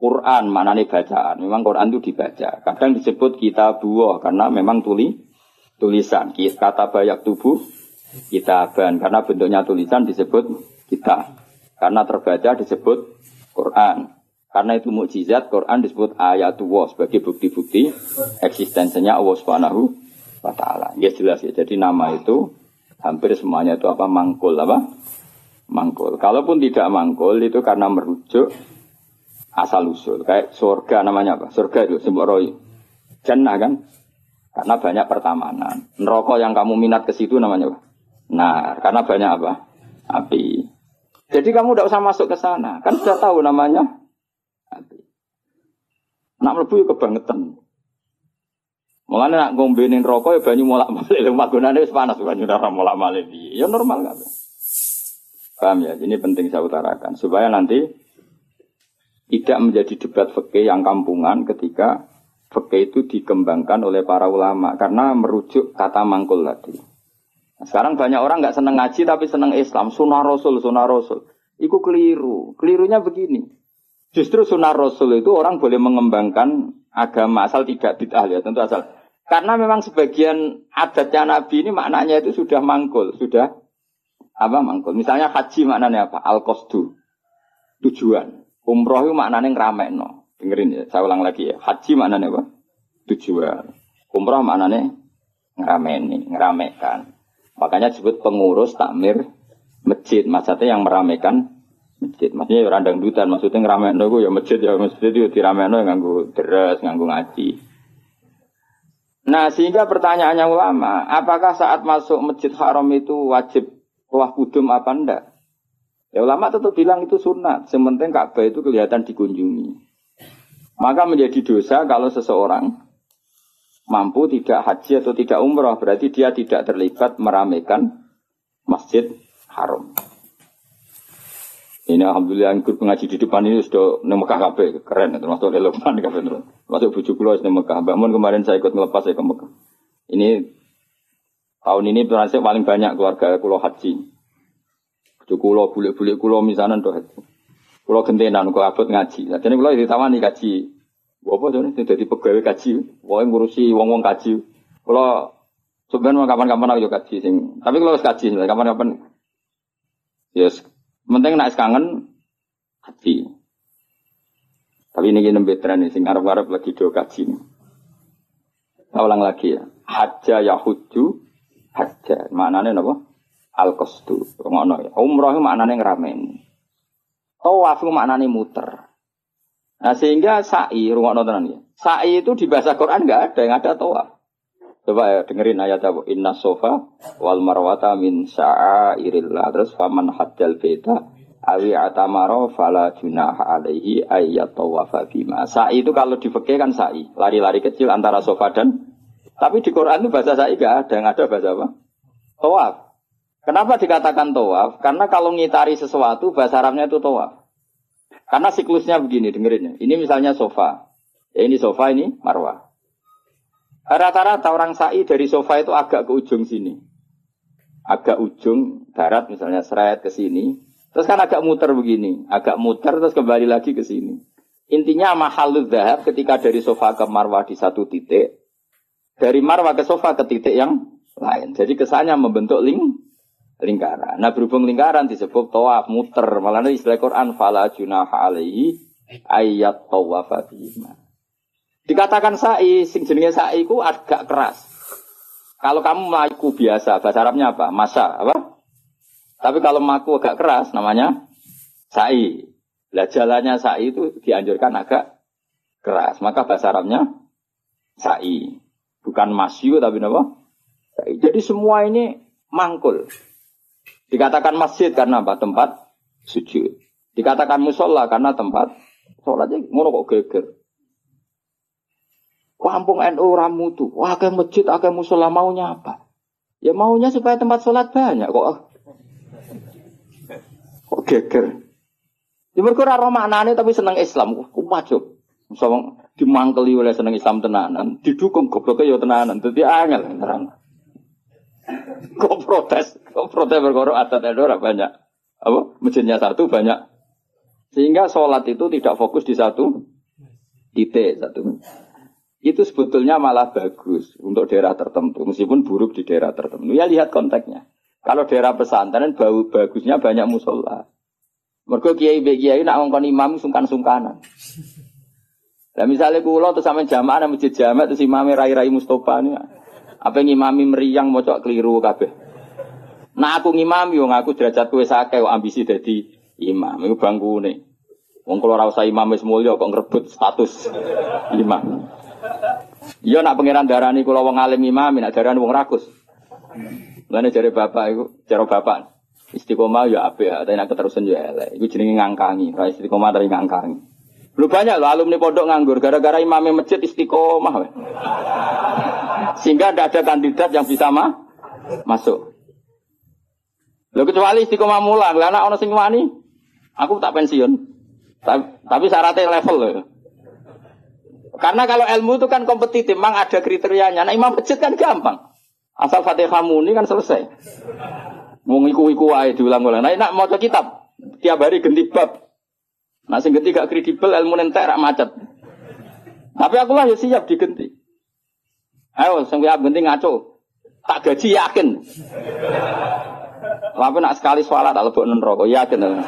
Quran mana nih bacaan? Memang Quran itu dibaca. Kadang disebut kita buah karena memang tuli tulisan. Kata banyak tubuh kita ban karena bentuknya tulisan disebut kita. Karena terbaca disebut Quran. Karena itu mukjizat Quran disebut ayat ayatullah sebagai bukti-bukti eksistensinya Allah Subhanahu wa taala. Ya jelas ya. Jadi nama itu hampir semuanya itu apa mangkul apa mangkul. Kalaupun tidak mangkul itu karena merujuk asal usul. Kayak surga namanya apa? Surga itu sebuah roy. Jannah kan? Karena banyak pertamanan. Neraka yang kamu minat ke situ namanya apa? Nah, karena banyak apa? Api. Jadi kamu tidak usah masuk ke sana. Kan sudah tahu namanya api. Nak ya kebangetan. Mulane nak ngombenin rokok ya banyu molak-malik lho magunane wis panas banyu ora molak-malik Ya normal kan. Paham ya? Ini penting saya utarakan supaya nanti tidak menjadi debat fikih yang kampungan ketika fikih itu dikembangkan oleh para ulama karena merujuk kata mangkul tadi. Nah, sekarang banyak orang nggak seneng ngaji tapi seneng Islam, sunnah Rasul, sunnah Rasul. Itu keliru. Kelirunya begini. Justru sunnah Rasul itu orang boleh mengembangkan agama asal tidak bid'ah ya, tentu asal karena memang sebagian adatnya Nabi ini maknanya itu sudah mangkul, sudah apa mangkul. Misalnya haji maknanya apa? al -Qasdu. Tujuan. Umroh itu maknanya no. Dengerin ya, saya ulang lagi ya. Haji maknanya apa? Tujuan. Umroh maknanya ngerameni, ngeramekan. Makanya disebut pengurus takmir masjid. Maksudnya yang meramekan masjid. Maksudnya ya randang dutan. Maksudnya no itu ya masjid ya masjid itu no yang nganggu deres, nganggu ngaji. Nah sehingga pertanyaannya ulama, apakah saat masuk masjid haram itu wajib wah kudum apa enggak? Ya ulama tetap bilang itu sunat, sementing Ka'bah itu kelihatan dikunjungi. Maka menjadi dosa kalau seseorang mampu tidak haji atau tidak umroh, berarti dia tidak terlibat meramaikan masjid haram. Ini alhamdulillah ikut pengaji di depan ini sudah nang Mekah kabeh, keren termasuk relevan kabeh terus. Masuk bujuk kula nang Mekah. Kemarin saya ikut melepas saya ke Mekah. Ini tahun ini berhasil paling banyak keluarga kulo haji. Bujuk kulo bulik-bulik kulo misalnya tuh haji. Kulo gentenan kok abot ngaji. Jadi kulo ditawani kaji. Apa ini jadi pegawai kaji. Wong ngurusi wong-wong kaji. Kulo sebenarnya kapan-kapan aku kaji sing. Tapi kalau kaji kapan-kapan Yes, Penting nak kangen haji. Tapi ini gini betran sing arab-arab lagi do kaji. Saya ulang lagi ya. Haja yahuju haja. Maknanya apa? Al kostu. Ngono ya. Umroh maknanya ngeramen. Tawaf maknanya muter. Nah sehingga sa'i, rumah nonton ya. Sa'i itu di bahasa Quran nggak ada yang ada tawaf. Coba ya dengerin ayat apa? Inna sofa wal marwata min sya'airillah. Terus faman hajjal beta awi atamaro fala junaha alaihi ayat tawafa bima. Sa'i itu kalau di kan sa'i. Lari-lari kecil antara sofa dan tapi di Quran itu bahasa sa'i gak ada. Yang ada bahasa apa? Tawaf. Kenapa dikatakan tawaf? Karena kalau ngitari sesuatu bahasa Arabnya itu tawaf. Karena siklusnya begini, dengerin ya. Ini misalnya sofa. Ya ini sofa, ini marwah. Rata-rata orang sa'i dari sofa itu agak ke ujung sini. Agak ujung barat misalnya seret ke sini. Terus kan agak muter begini. Agak muter terus kembali lagi ke sini. Intinya mahalud dahab ketika dari sofa ke marwah di satu titik. Dari marwah ke sofa ke titik yang lain. Jadi kesannya membentuk ling lingkaran. Nah berhubung lingkaran disebut tawaf muter. Malah istilah Quran fala junaha alaihi ayat tawaf Dikatakan sa'i, sing jenenge sa'i ku agak keras. Kalau kamu melaku biasa, bahasa Arabnya apa? Masa, apa? Tapi kalau maku agak keras, namanya sa'i. Lah jalannya sa'i itu dianjurkan agak keras. Maka bahasa Arabnya sa'i. Bukan masyu tapi apa? Sa'i. Jadi semua ini mangkul. Dikatakan masjid karena apa? Tempat sujud. Dikatakan musola karena tempat sholatnya ngono kok geger. Kampung NU ramu tuh, wah kayak masjid, kayak musola maunya apa? Ya maunya supaya tempat sholat banyak kok. Kok geger. Ya mereka ora maknane tapi seneng Islam. Kok wajib. Misalnya dimangkeli oleh seneng Islam tenanan, didukung gobloknya ya tenanan. Jadi angel terang. Kok protes, kok protes berkorok adat NU banyak. Apa? Masjidnya satu banyak. Sehingga sholat itu tidak fokus di satu titik satu itu sebetulnya malah bagus untuk daerah tertentu, meskipun buruk di daerah tertentu. Ya lihat konteksnya. Kalau daerah pesantren bau bagusnya banyak musola. Mereka kiai kiai nak ngongkon imam sungkan-sungkanan. Nah misalnya kulo tuh sama jamaah masjid jamaah terus imam rai-rai Mustafa nih. Apa ngimami meriang mau cok keliru kabeh. Nah aku ngimam yo ngaku derajat kue sake ambisi jadi imam. Iku nih. Wong kalau rasa imam wis mulya kok ngerebut status imam. Iya nak pangeran darani kula wong alim imam, nak darani wong rakus. Lane jare bapak iku, cara bapak istiqomah ya apik, tapi nak keterusan ya elek. Iku jenenge ngangkangi, ra istiqomah dari ngangkangi. Lu banyak lo alumni pondok nganggur gara-gara imamnya masjid istiqomah. Sehingga tidak ada kandidat yang bisa ma masuk. Lo kecuali istiqomah mulang, karena orang sing wani, aku tak pensiun. Tapi, tapi syaratnya level loh. Karena kalau ilmu itu kan kompetitif, memang ada kriterianya. Nah imam masjid kan gampang. Asal fatihah muni kan selesai. Mau ngiku-iku aja diulang-ulang. Nah nak mau kitab, tiap hari ganti bab. Nah sing ganti gak kredibel, ilmu nentek rak macet. Tapi aku lah ya siap diganti. Ayo, sing siap ganti ngaco. Tak gaji yakin. Tapi nak sekali sholat tak lebok rokok yakin.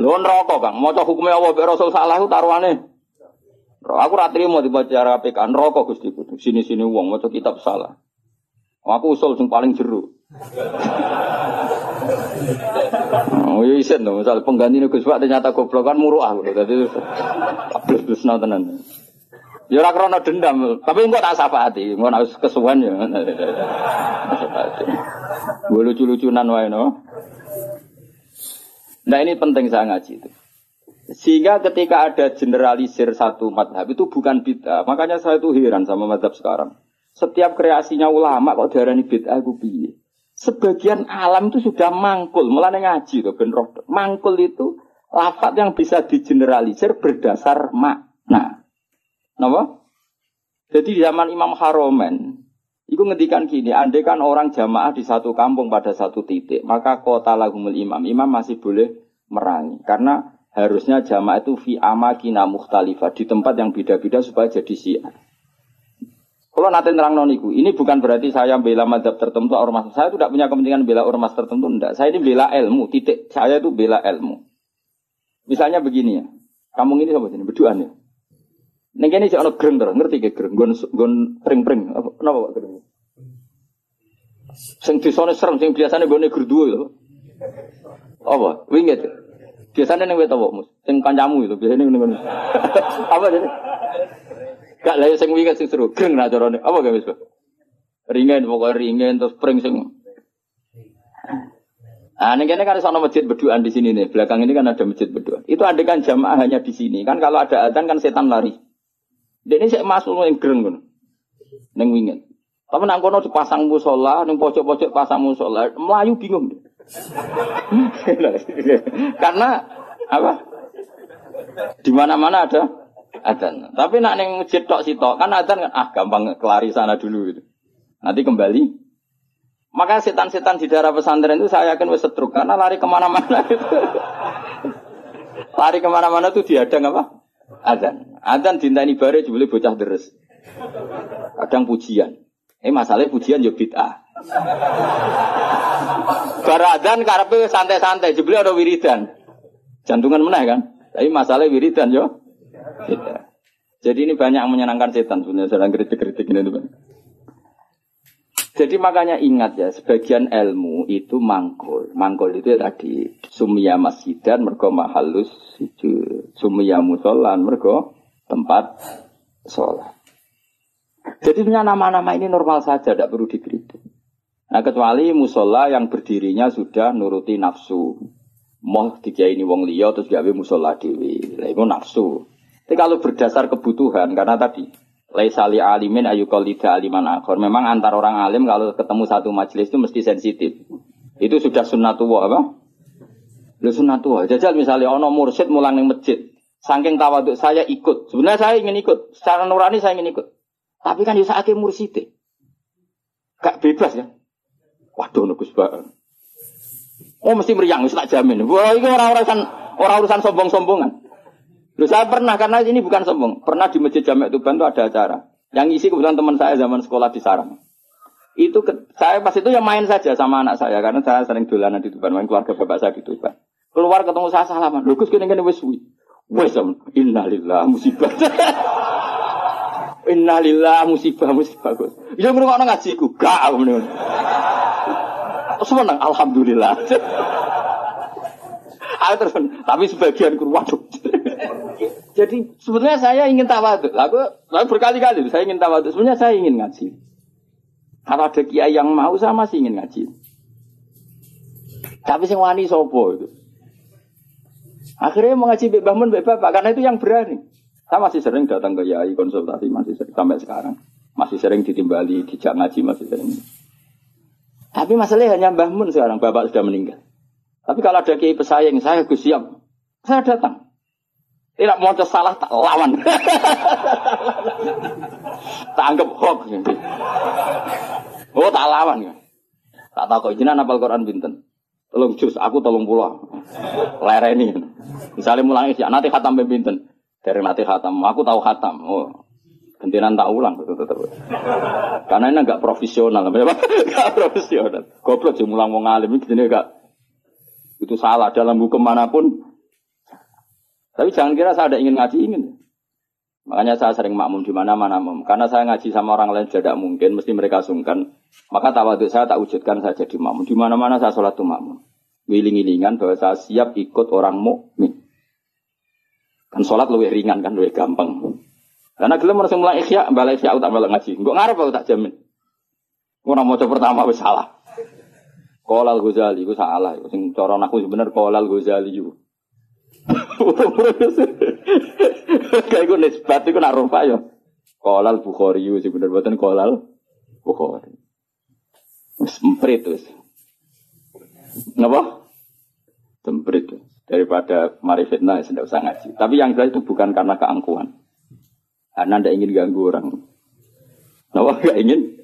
Lu rokok Kang, maca hukumnya Allah Rasul salah itu taruhane. Aku ra trimo dibaca PK rokok Gusti Kudu. Sini-sini wong maca kitab salah. Aku usul sing paling jeru. Oh iya isen dong, misal pengganti Gus Pak ternyata goblok kan muruah gitu. Dadi plus plus tenan. Ya ora krana dendam, tapi engko tak syafaati, engko nek kesuwen ya. Gue lucu-lucunan wae no. Nah ini penting saya ngaji itu. Sehingga ketika ada generalisir satu madhab itu bukan bid'ah. Makanya saya itu heran sama madhab sekarang. Setiap kreasinya ulama kok darani bid'ah aku piye. Sebagian alam itu sudah mangkul, mulai ngaji tuh ben Mangkul itu lafat yang bisa digeneralisir berdasar makna. Napa? Jadi di zaman Imam Haromen, itu ngedikan gini, andai kan orang jamaah di satu kampung pada satu titik, maka kota lagumul imam, imam masih boleh merangi. Karena harusnya jamaah itu fi amakina mukhtalifah, di tempat yang beda-beda supaya jadi syiar. Kalau nanti terang noniku, ini bukan berarti saya bela madhab tertentu ormas. Saya tidak punya kepentingan bela ormas tertentu, enggak. Saya ini bela ilmu, titik. Saya itu bela ilmu. Misalnya begini ya, kamu ini sama ini, berduaan ya. Neng kene sik ana greng terus, ngerti ke greng, gon gon pring-pring. Apa napa Pak greng? Sing disone serem, sing biasane gone gerduwo lho. Apa? Winget. Biasanya neng wet apa, Mus? Sing kancamu itu biasanya neng ngono. Apa jadi? Gak lah sing winget sing seru, greng nak carane. Apa gak wis, Ringen pokoknya ringen terus pring sing Nah, ini kan sama masjid berduaan di sini nih. Belakang ini kan ada masjid berduaan. Itu ada kan jamaah hanya di sini. Kan kalau ada adzan kan setan lari. Dia ini saya masuk yang gereng kan. Neng wingin. Tapi nang kono dipasang musola, neng pojok-pojok pasang musola, Melayu bingung. Karena apa? Di mana-mana ada adzan. Tapi nak neng masjid tok sitok kan adzan kan ah gampang kelari sana dulu gitu. Nanti kembali. Maka setan-setan di daerah pesantren itu saya yakin wes setruk karena lari ke mana-mana itu. lari ke mana-mana tuh diadang apa? Adzan. Adzan dintani bare jebule bocah deres. Kadang pujian. Eh masalahnya pujian yo bid'ah. Bar adzan karepe santai-santai jebule ada wiridan. Jantungan meneh kan. Tapi masalah wiridan yo bid'ah. Jadi ini banyak menyenangkan setan sebenarnya sedang kritik-kritik ini teman. Jadi makanya ingat ya, sebagian ilmu itu mangkul. Mangkul itu ya tadi sumia masjidan mergo mahalus sumia musolan mergo tempat sholat. Jadi punya nama-nama ini normal saja, tidak perlu dikritik. Nah kecuali musola yang berdirinya sudah nuruti nafsu. Moh tiga ini wong liya terus gawe musola dewi. Itu nafsu. Tapi kalau berdasar kebutuhan karena tadi Laisali alimin ayu kolida aliman akhor. Memang antar orang alim kalau ketemu satu majelis itu mesti sensitif. Itu sudah sunnatullah apa? Lu sunnatullah. Jajal misalnya ono mursid mulang ning masjid. Saking tawaduk saya ikut. Sebenarnya saya ingin ikut. Secara nurani saya ingin ikut. Tapi kan bisa akhir mursid. Gak bebas ya. Waduh nugus banget. Oh mesti meriang, tak jamin. Wah, ini orang-urusan orang-urusan sombong-sombongan. Loh, saya pernah karena ini bukan sombong. Pernah di masjid Jamek Tuban itu ada acara. Yang isi kebetulan teman saya zaman sekolah di Sarang. Itu ke, saya pas itu yang main saja sama anak saya karena saya sering dolanan di Tuban, main keluarga bapak saya di Tuban. Keluar ketemu saya salaman. Loh, kene kene wis suwi. Wis innalillah musibah. innalillah musibah musibah. Ya ngono ngajiku. Gak ngono. Seneng alhamdulillah. Ayo terus, tapi sebagian kur waduh. Jadi sebenarnya saya ingin tawaduk. Lalu, lalu berkali-kali saya ingin tawaduk. Sebenarnya saya ingin ngaji. Kalau ada kiai yang mau saya masih ingin ngaji. Tapi sing wani sopo itu. Akhirnya mau ngaji Bahmun, Mbak karena itu yang berani. Saya masih sering datang ke Yai konsultasi, masih sering, sampai sekarang. Masih sering ditimbali, dijak ngaji masih sering. Tapi masalahnya hanya Mbah Mun sekarang, bapak sudah meninggal. Tapi kalau ada kiai pesaing, saya Gus siap. Saya datang. Tidak mau salah tak lawan. tak anggap hoax. Oh tak lawan ya. Tak tahu kok jenengan apal Quran binten. Tolong jus, aku tolong pulau. Lereni. Misalnya mulai ya nanti khatam binten. Dari nanti khatam, aku tahu khatam. Oh, Gentinan tak ulang betul betul. Karena ini enggak profesional, enggak profesional. Goblok sih mulang mau ngalim ini enggak itu salah dalam hukum mana pun. Tapi jangan kira saya ada ingin ngaji ingin. Makanya saya sering makmum di mana-mana Karena saya ngaji sama orang lain tidak mungkin, mesti mereka sungkan. Maka tawaduk saya tak wujudkan saya jadi makmum. Di mana-mana saya sholat tuh makmum. Wiling-wilingan bahwa saya siap ikut orang mukmin. Kan sholat lebih ringan kan, lebih gampang. Karena gelem harus mulai ikhya, balik ikhya tak balik ngaji. Gue ngarep aku tak jamin. Orang mau pertama wis salah. Kolal Ghazali, itu salah. Sing cara aku sebenar Kolal Ghazali itu. Kayak gue nisbat itu nak rupa ya. Kolal Bukhari itu sebenar buatan Kolal Bukhari. Semprit tuh. Kenapa? Semprit tuh. Daripada mari fitnah, ya tidak usah ngaji. Tapi yang jelas itu bukan karena keangkuhan. Karena tidak ingin ganggu orang. Kenapa gak ingin?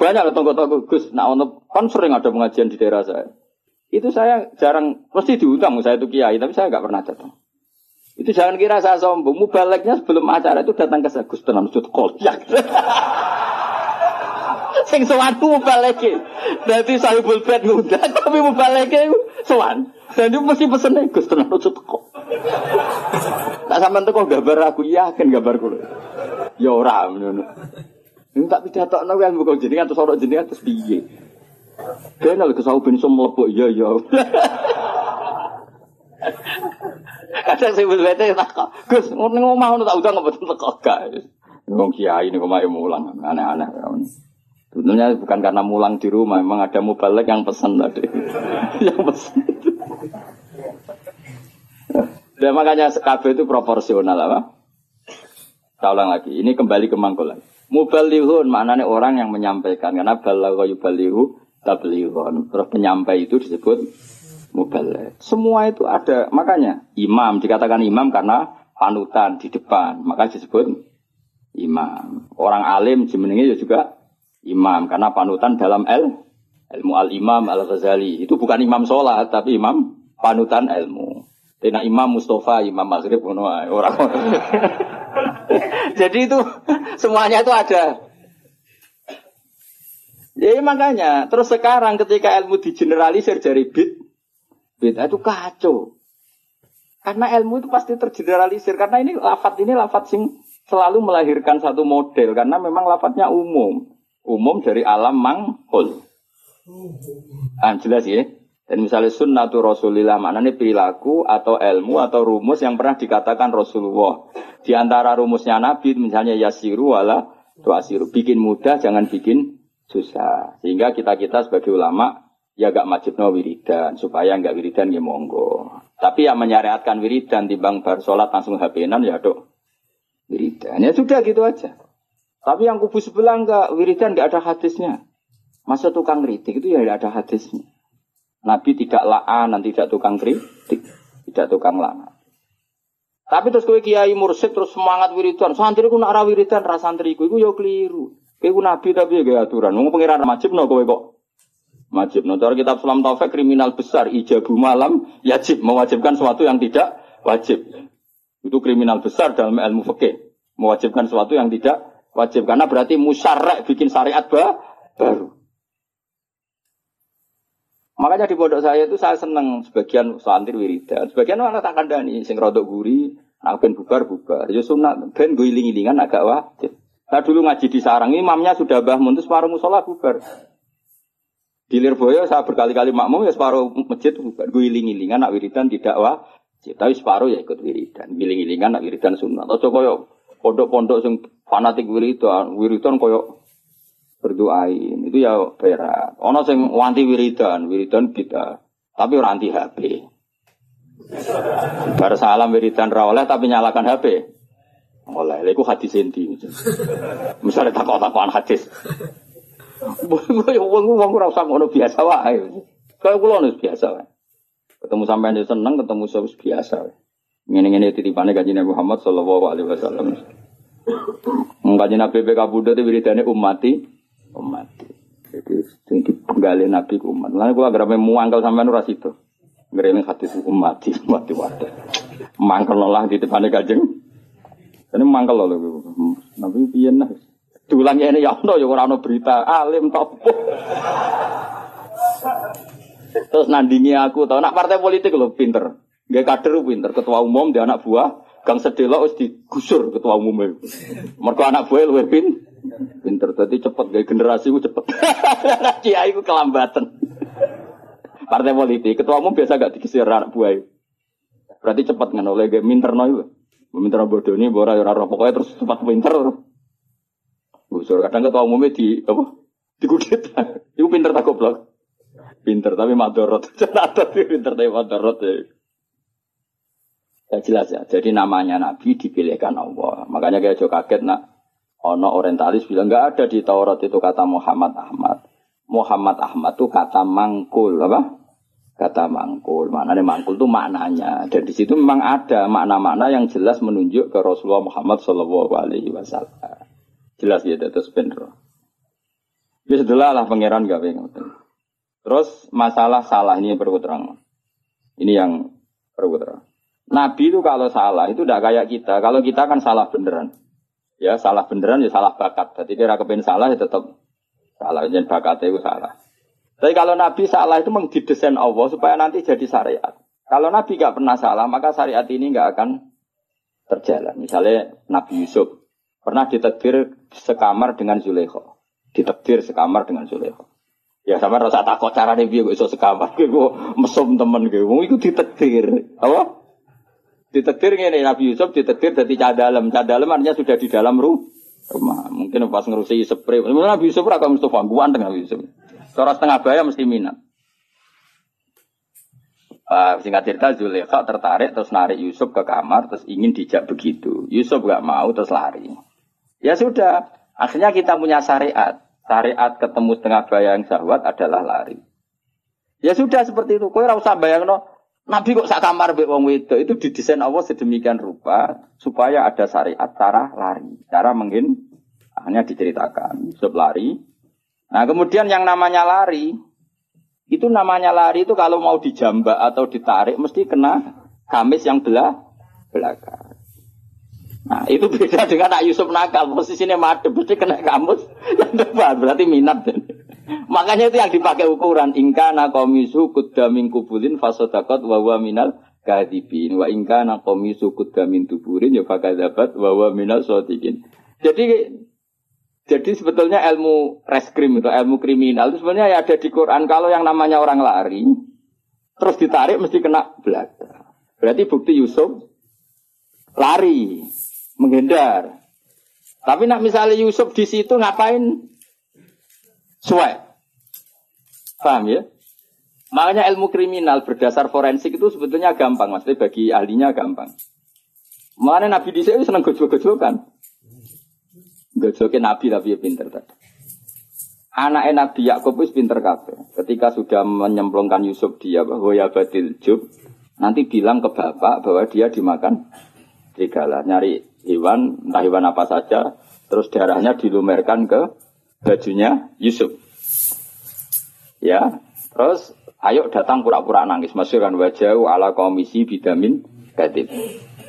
Banyak tonggo-tonggo Gus, nah ono kan sering ada pengajian di daerah saya. Itu saya jarang, pasti diundang saya itu kiai, tapi saya nggak pernah datang. Itu jangan kira saya sombong. Mubaleknya sebelum acara itu datang ke saya, Gus tenang sud kolyak. Sing sowanku mubaleke. Dadi sahibul ngundang, tapi mubaleke sowan. Dan itu mesti pesennya Gus tenang sud kok. Tak sampean teko gambar aku yakin gambar kulo. Ya ora ngono. Ini tak pidato no kan bukan jenengan terus orang jenengan terus piye. Kena lagi kesau bin som melepuh iya iya. Kadang saya bete tak Gus ngomong ngomong tak udah nggak betul gak. Ngomong kiai ini kemarin mulang aneh-aneh. Sebenarnya bukan karena mulang di rumah, memang ada mubalek yang pesan tadi. yang pesan. Dan makanya KB itu proporsional apa? Saya ulang lagi, ini kembali ke mangkulan. Mubalihun maknanya orang yang menyampaikan karena balagha yubalihu tablighun. Terus penyampai itu disebut mubaligh. Semua itu ada makanya imam dikatakan imam karena panutan di depan, maka disebut imam. Orang alim jemenenge juga imam karena panutan dalam el ilmu al imam al ghazali itu bukan imam sholat tapi imam panutan ilmu. Tina imam Mustafa, imam Maghrib, orang. Jadi itu semuanya itu ada. Ya makanya, terus sekarang ketika ilmu digeneralisir dari bid, bid itu kacau. Karena ilmu itu pasti tergeneralisir. Karena ini lafat ini lafat sing selalu melahirkan satu model. Karena memang lafatnya umum. Umum dari alam manghul. Ah, jelas ya. Dan misalnya sunnatu Rasulillah maknanya perilaku atau ilmu atau rumus yang pernah dikatakan Rasulullah. Di antara rumusnya Nabi misalnya yasiru wala tuasiru. Bikin mudah jangan bikin susah. Sehingga kita-kita sebagai ulama ya gak wajib no wiridan. Supaya gak wiridan ya monggo. Tapi yang menyariatkan wiridan timbang bar sholat langsung HP-nan ya dok. Wiridan. Ya sudah gitu aja. Tapi yang kubu sebelah enggak, wiridan enggak ada hadisnya. Masa tukang kritik itu ya tidak ada hadisnya. Nabi tidak la'an, tidak tukang kritik, tidak tukang la'an. Tapi terus kowe kiai mursid terus semangat wiridan. Santri ku nak ra wiridan ra santri ku iku ya keliru. Kowe nabi tapi ya aturan. Wong pangeran wajib no kowe kok. Wajib no. Cara kitab Salam Taufik kriminal besar ijabu malam yajib mewajibkan sesuatu yang tidak wajib. Itu kriminal besar dalam ilmu fikih. Mewajibkan sesuatu yang tidak wajib karena berarti musyarek bikin syariat baru. Makanya di pondok saya itu saya seneng sebagian santri wiridan, sebagian orang tak kandani, sing rodok guri, nak ben bubar bubar. Ya sunat, ben gue iling-ilingan agak wajib. Saya dulu ngaji di sarang, imamnya sudah bah muntus separuh musola bubar. Di Lirboyo saya berkali-kali makmum ya separuh masjid bubar. Gue iling-ilingan nak wiridan tidak wajib, tapi separuh ya ikut wiridan. Iling-ilingan nak wiridan sunat. Atau koyo pondok-pondok sing fanatik wiridan, wiridan koyo berdoain itu ya berat. Ono sing wanti wiridan, wiridan kita, tapi ora anti HP. Bar salam wiridan ra oleh tapi nyalakan HP. Oleh, lha iku hadis endi. Misale takok-takokan hadis. Wong wong ora usah ngono biasa wae. Kayak kula nus biasa wae. Ketemu sampean yo seneng, ketemu sawis biasa wae. Ngene-ngene titipane kanjeng Muhammad sallallahu alaihi wasallam. Kanjeng Nabi PK Buddha itu wiridane umati, umati. Jadi sing dipenggali Nabi umat. Lan kula agar muangkel sampean ora situ. Ngrene hadis umati, umati wae. Mangkel lah di depane kanjeng ini mangkel loh, Nabi piye nah. Diulang ini ya ono ya ora ono berita alim topo. Terus nandingi aku tau nak partai politik loh pinter. Gak kader pinter, ketua umum dia anak buah, gang sedelo harus digusur ketua umumnya. Mereka anak buah luwe pin, pinter. Tadi cepet gak generasi gue cepet. Kiai gue kelambatan. Partai politik, ketua umum biasa gak digeser anak buah. Berarti cepet nggak oleh gak minter no Meminta bodoh ini, bora rara pokoknya terus cepat pinter. Gusur kadang ketua umumnya di apa? Di kudit. Itu pinter tak goblok. Pinter tapi madorot. Pinter tapi madorot ya. Ya jelas ya. Jadi namanya Nabi dipilihkan Allah. Makanya kayak kaget nak. Ono orientalis bilang nggak ada di Taurat itu kata Muhammad Ahmad. Muhammad Ahmad itu kata mangkul apa? kata mangkul. Maknanya mangkul itu maknanya. Dan di situ memang ada makna-makna yang jelas menunjuk ke Rasulullah Muhammad Shallallahu Alaihi Wasallam. Jelas ya, terus bener. Ya setelah lah pangeran gak pengen. Terus masalah salah ini perlu terang. Ini yang perlu terang. Nabi itu kalau salah itu tidak kayak kita. Kalau kita kan salah beneran. Ya salah beneran ya salah bakat. Jadi kira kepen salah ya tetap salah. Jadi bakatnya itu salah. Tapi kalau Nabi salah itu mengdidesain Allah supaya nanti jadi syariat. Kalau Nabi gak pernah salah, maka syariat ini gak akan terjalan. Misalnya Nabi Yusuf pernah ditetir sekamar dengan Zulekho. Ditetir sekamar dengan Zulekho. Ya sama rasa takut cara nih biar iso sekamar, gue mesum temen gue, itu ditetir, apa? Ditetir ini Nabi Yusuf ditetir dari cadalem, cadalem artinya sudah di dalam rumah. Mungkin pas ngerusi spray, Nabi Yusuf raka Mustafa, dengan Nabi Yusuf. Cara setengah bayar mesti minat. Uh, singkat cerita Zulekha tertarik terus narik Yusuf ke kamar terus ingin dijak begitu. Yusuf gak mau terus lari. Ya sudah, akhirnya kita punya syariat. Syariat ketemu setengah bayang syahwat adalah lari. Ya sudah seperti itu. Kau usah bayang no. Nabi kok sak kamar be wong itu itu didesain Allah sedemikian rupa supaya ada syariat cara lari, cara mungkin hanya diceritakan. Yusuf lari, Nah kemudian yang namanya lari, itu namanya lari itu kalau mau dijambak atau ditarik mesti kena gamis yang belah belakang. Nah itu beda dengan Nak Yusuf nakal, posisinya madep, mesti kena kamus yang depan, berarti minat. Makanya itu yang dipakai ukuran ingka nakomisu kudamin kubulin fasodakot wawa minal kadibin wa ingka nakomisu kudamin tuburin ya fakadabat wawa minal sotikin. Jadi jadi sebetulnya ilmu reskrim itu ilmu kriminal itu sebenarnya ya ada di Quran. Kalau yang namanya orang lari terus ditarik mesti kena belakang. Berarti bukti Yusuf lari, menghindar. Tapi nak misalnya Yusuf di situ ngapain? Suwe. Paham ya? Makanya ilmu kriminal berdasar forensik itu sebetulnya gampang, maksudnya bagi ahlinya gampang. Mana Nabi di sini senang gojol-gojol Gojoke Nabi tapi ya pinter tadi. Anak Nabi Yakub itu pinter kabeh. Ketika sudah menyemplungkan Yusuf dia bahwa ya batil jub, nanti bilang ke bapak bahwa dia dimakan serigala. Nyari hewan, entah hewan apa saja, terus darahnya dilumerkan ke bajunya Yusuf. Ya, terus ayo datang pura-pura nangis. Masukkan wajah ala komisi bidamin gadib.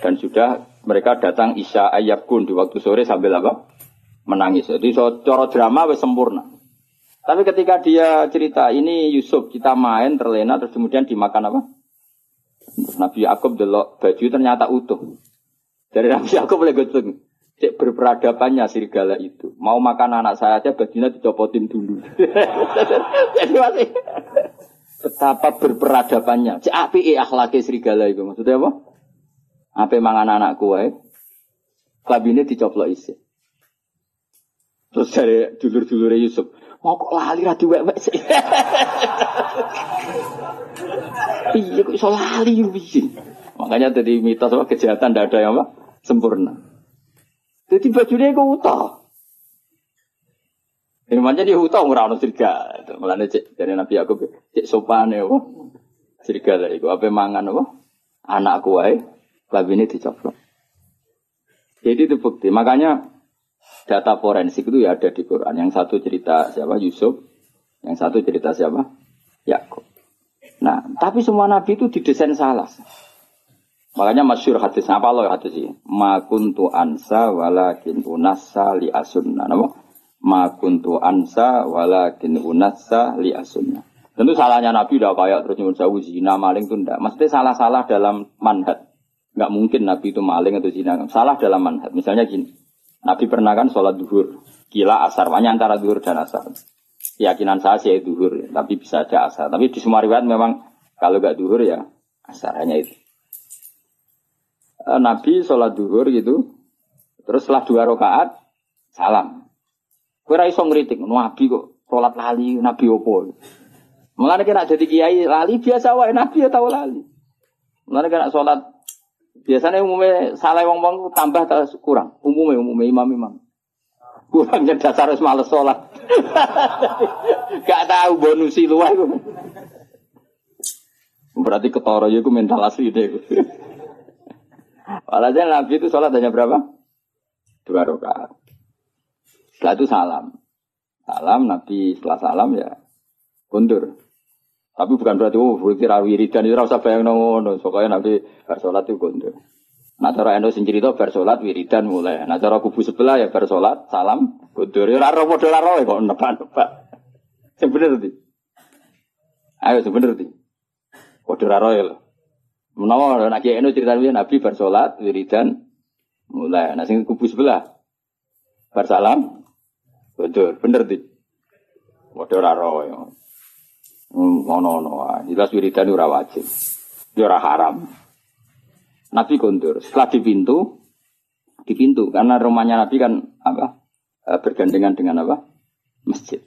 Dan sudah mereka datang Isya Ayabkun di waktu sore sambil apa? menangis. Jadi coro drama wes sempurna. Tapi ketika dia cerita ini Yusuf kita main terlena terus kemudian dimakan apa? Nabi Yakub delok baju ternyata utuh. Dari Nabi Yakub boleh gosong. Cek berperadabannya serigala itu. Mau makan anak saya aja bajunya dicopotin dulu. Jadi masih betapa berperadabannya. Cek api eh akhlaki serigala itu maksudnya apa? Apa mangan anakku wae? Kabinnya dicoplok isi. Terus dari dulur-dulur Yusuf, mau kok lali ra diwek-wek sih. Iya kok iso lali piye? Makanya tadi mitos apa kejahatan tidak ada yang apa sempurna. Jadi bajunya iku utah. Ini macam dia utah ora ono sirga. Mulane cek dari Nabi aku cek sopane apa? Sirga lah iku apa mangan apa? Anakku wae ini dicoplok. Jadi itu bukti. Makanya data forensik itu ya ada di Quran. Yang satu cerita siapa? Yusuf. Yang satu cerita siapa? Yakub. Nah, tapi semua nabi itu didesain salah. Makanya masyur hadis apa loh hadis ini? Ma kuntu ansa walakin unassa li asunna. Nama? Ma kuntu ansa walakin unassa li asunna. Tentu salahnya Nabi udah kayak terus nyuruh jauh zina maling itu enggak. Mesti salah-salah dalam manhat. Enggak mungkin Nabi itu maling atau zina. Salah dalam manhat. Misalnya gini. Nabi pernah kan sholat duhur. Gila asar. Banyak antara duhur dan asar keyakinan saya sih duhur, tapi bisa aja asar. Tapi di semua riwayat memang kalau gak duhur ya asar hanya itu. Eh, Nabi sholat duhur gitu, terus setelah dua rakaat salam. Kira iso ngeritik, Nabi kok sholat lali, Nabi opo. Mulane kena jadi kiai lali biasa wae Nabi ya tahu lali. Mulane kena sholat biasanya umumnya salah wong wong tambah atau kurang. Umumnya umumnya imam imam. Kurang dasar harus males sholat. Gak tahu bonusi luar. Berarti ketoro ya mental asli deh. Walhasil Nabi itu sholat hanya berapa? Dua rakaat. Setelah itu salam. Salam Nabi setelah salam ya kundur. Tapi bukan berarti oh berarti rawiridan itu rasa bayang nongono. Soalnya Nabi sholat itu kundur. Nah cara endo sing cerita bar salat wiridan mulai. Nah cara kubu sebelah ya bar salat salam kudur. Ya ora model ora kok nebak-nebak. Sing bener ndi? Ayo sing bener ndi? Padha ora ya lho. Menawa nek eno cerita Nabi bar salat wiridan mulai. Nah sing kubu sebelah bar salam kudur. Bener ndi? Padha ora ya. Hmm, ngono-ngono. Jelas wiridan ora wajib. Ya ora haram. Nabi kondur. Setelah di pintu, di pintu karena rumahnya Nabi kan apa eh, bergandengan dengan apa masjid.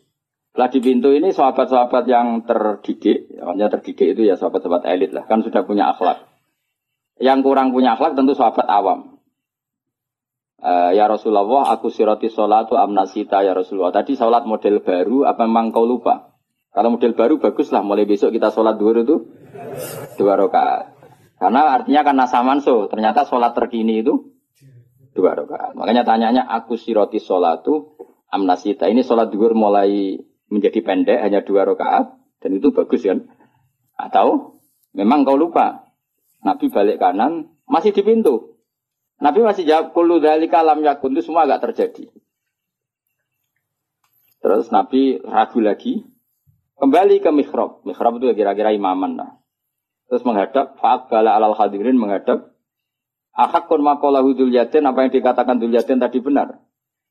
Setelah di pintu ini sahabat-sahabat yang terdidik, yang terdidik itu ya sahabat-sahabat elit lah, kan sudah punya akhlak. Yang kurang punya akhlak tentu sahabat awam. Uh, ya Rasulullah, aku siroti sholatu amnasita ya Rasulullah. Tadi sholat model baru, apa memang kau lupa? Kalau model baru baguslah, mulai besok kita sholat dua itu dua rakaat. Karena artinya karena samanso, ternyata sholat terkini itu dua rakaat. Makanya tanyanya aku siroti sholatu amnasita. Ini sholat duhur mulai menjadi pendek hanya dua rakaat dan itu bagus kan? Atau memang kau lupa Nabi balik kanan masih di pintu. Nabi masih jawab kulu dari kalam yakun itu semua agak terjadi. Terus Nabi ragu lagi kembali ke mihrab. Mihrab itu kira-kira imaman lah. Terus menghadap, bala alal hadirin menghadap. Ahakun makolahu dulyatin, apa yang dikatakan dulyatin tadi benar.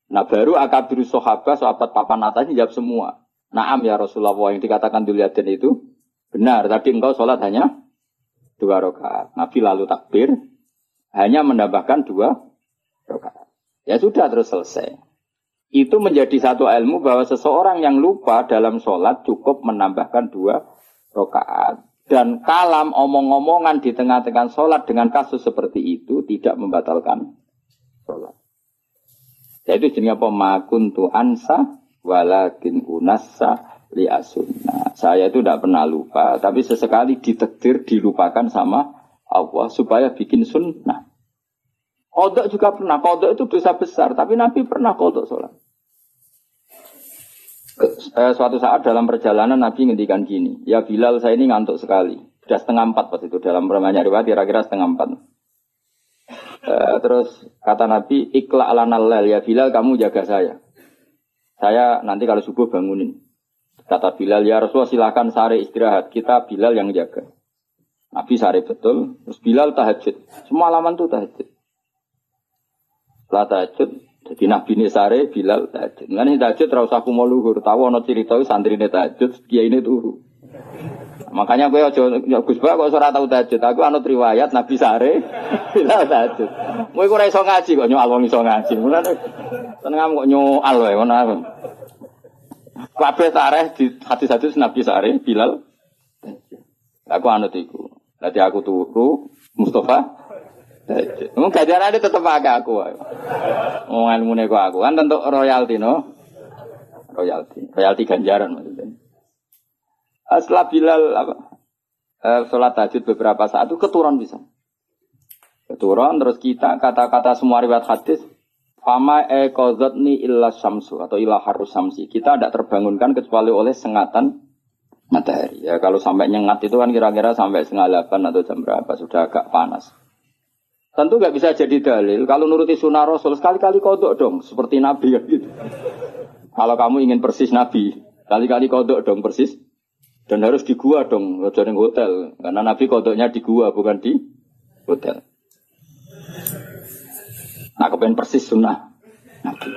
Nah baru akabiru sohaba, sahabat papan atasnya jawab semua. Naam ya Rasulullah, yang dikatakan dulyatin itu benar. Tadi engkau sholat hanya dua rakaat. Nabi lalu takbir, hanya menambahkan dua rakaat. Ya sudah terus selesai. Itu menjadi satu ilmu bahwa seseorang yang lupa dalam sholat cukup menambahkan dua rakaat. Dan kalam omong-omongan di tengah-tengah sholat dengan kasus seperti itu tidak membatalkan sholat. Yaitu jenis apa? Makuntu ansa walakin unassa li asunna. Saya itu tidak pernah lupa, tapi sesekali ditekdir dilupakan sama Allah supaya bikin sunnah. Kodok juga pernah. Kodok itu dosa besar, tapi Nabi pernah kodok sholat eh, suatu saat dalam perjalanan Nabi ngendikan gini, ya Bilal saya ini ngantuk sekali. Sudah setengah empat pas itu dalam permainan riwayat kira-kira setengah empat. Eh, terus kata Nabi, ikla ala nalal ya Bilal kamu jaga saya. Saya nanti kalau subuh bangunin. Kata Bilal, ya Rasulullah silahkan sare istirahat. Kita Bilal yang jaga. Nabi sare betul. Terus Bilal tahajud. Semua alaman tuh tahajud. Setelah tahajud, jadi Nabi ini sare Bilal tahajud. Ini tahajud terus aku mau luhur. Tahu ono cerita santri ini tahajud, kiai ini turu. Makanya gue ojo Gus Ba kok ora tau tahajud. Aku anut riwayat Nabi sare Bilal tahajud. Kowe ora iso ngaji kok nyoal wong iso ngaji. Seneng kok nyoal wae ngono. Kabeh tareh di hadis-hadis Nabi sare Bilal. Aku anut iku. Nanti aku turu Mustafa Mau gajaran tetap pakai aku. Mau ilmu nego aku kan tentu royalti no. Royalti, royalti ganjaran maksudnya. Eh, setelah Bilal apa? Uh, sholat tahajud beberapa saat itu keturun bisa. Keturun terus kita kata-kata semua riwayat hadis Fama e ni illa samsu atau illa harus samsi. Kita tidak terbangunkan kecuali oleh sengatan matahari. Ya kalau sampai nyengat itu kan kira-kira sampai setengah delapan atau jam berapa sudah agak panas. Tentu nggak bisa jadi dalil. Kalau nuruti sunnah Rasul sekali-kali kodok dong, seperti Nabi kan gitu. Kalau kamu ingin persis Nabi, kali-kali kodok dong persis. Dan harus di gua dong, jangan hotel. Karena Nabi kodoknya di gua, bukan di hotel. Nah, kepengen persis sunnah Nabi.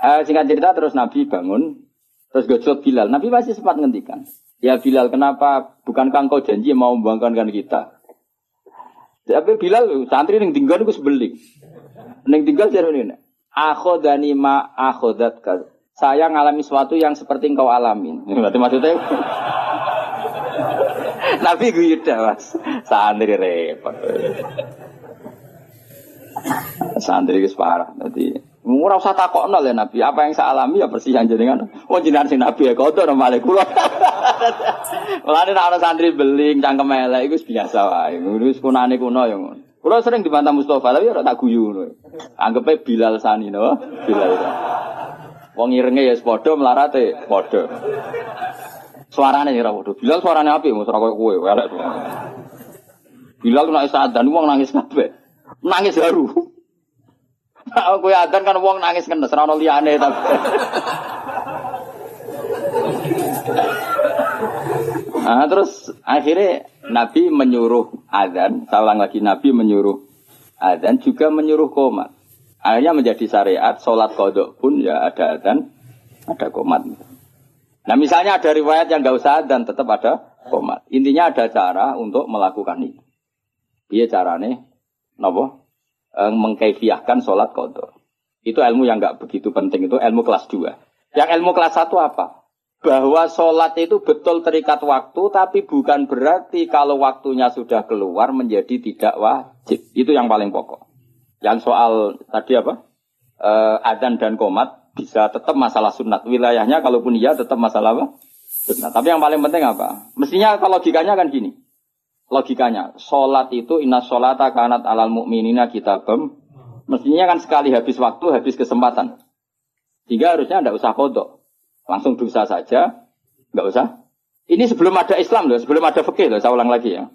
Uh, singkat cerita terus Nabi bangun, terus gojok Bilal. Nabi masih sempat ngendikan, ya Bilal kenapa bukankah engkau janji mau membangkankan kita? Tapi Bilal santri yang tinggal itu sebeling. Yang tinggal ini. Akhodani ma akhodat Saya ngalami sesuatu yang seperti engkau alamin. Berarti maksudnya Nabi gue mas. Santri repot. Santri itu parah. Jadi ora usah takokno ya Nabi, apa yang saya alami ya persis yang jenengan. Oh jenengan si Nabi ya kotor malah kula. Mulane nek ana santri beling cangkem elek iku biasa wae. Wis kunane kuno ya ngono. Kula sering dibantah Mustafa tapi ora tak guyu. Anggepe Bilal Sani no, Bilal. Wong irenge ya padha melarate padha. Suarane ora padha. Bilal suarane apik, mesti ora koyo kowe, elek. Bilal nek sadan wong nangis kabeh nangis haru. Nah, kowe adan kan wong nangis kan ora ono liyane tapi. Nah, terus akhirnya Nabi menyuruh adzan, saya lagi Nabi menyuruh adzan juga menyuruh komat. Akhirnya menjadi syariat sholat kodok pun ya ada adzan, ada komat. Nah misalnya ada riwayat yang gak usah adzan tetap ada komat. Intinya ada cara untuk melakukan itu. Iya carane, nopo eh, mengkaifiahkan sholat kodok. Itu ilmu yang nggak begitu penting, itu ilmu kelas 2. Yang ilmu kelas 1 apa? Bahwa sholat itu betul terikat waktu, tapi bukan berarti kalau waktunya sudah keluar menjadi tidak wajib. Itu yang paling pokok. Yang soal tadi apa? E, adan dan komat bisa tetap masalah sunat. Wilayahnya kalaupun iya tetap masalah apa? Sunat. Tapi yang paling penting apa? Mestinya kalau logikanya kan gini logikanya. Sholat itu inna sholata kanat alal mu'minina kitabem. Mestinya kan sekali habis waktu, habis kesempatan. Sehingga harusnya tidak usah kodok. Langsung dosa saja, nggak usah. Ini sebelum ada Islam loh, sebelum ada fikih loh, saya ulang lagi ya.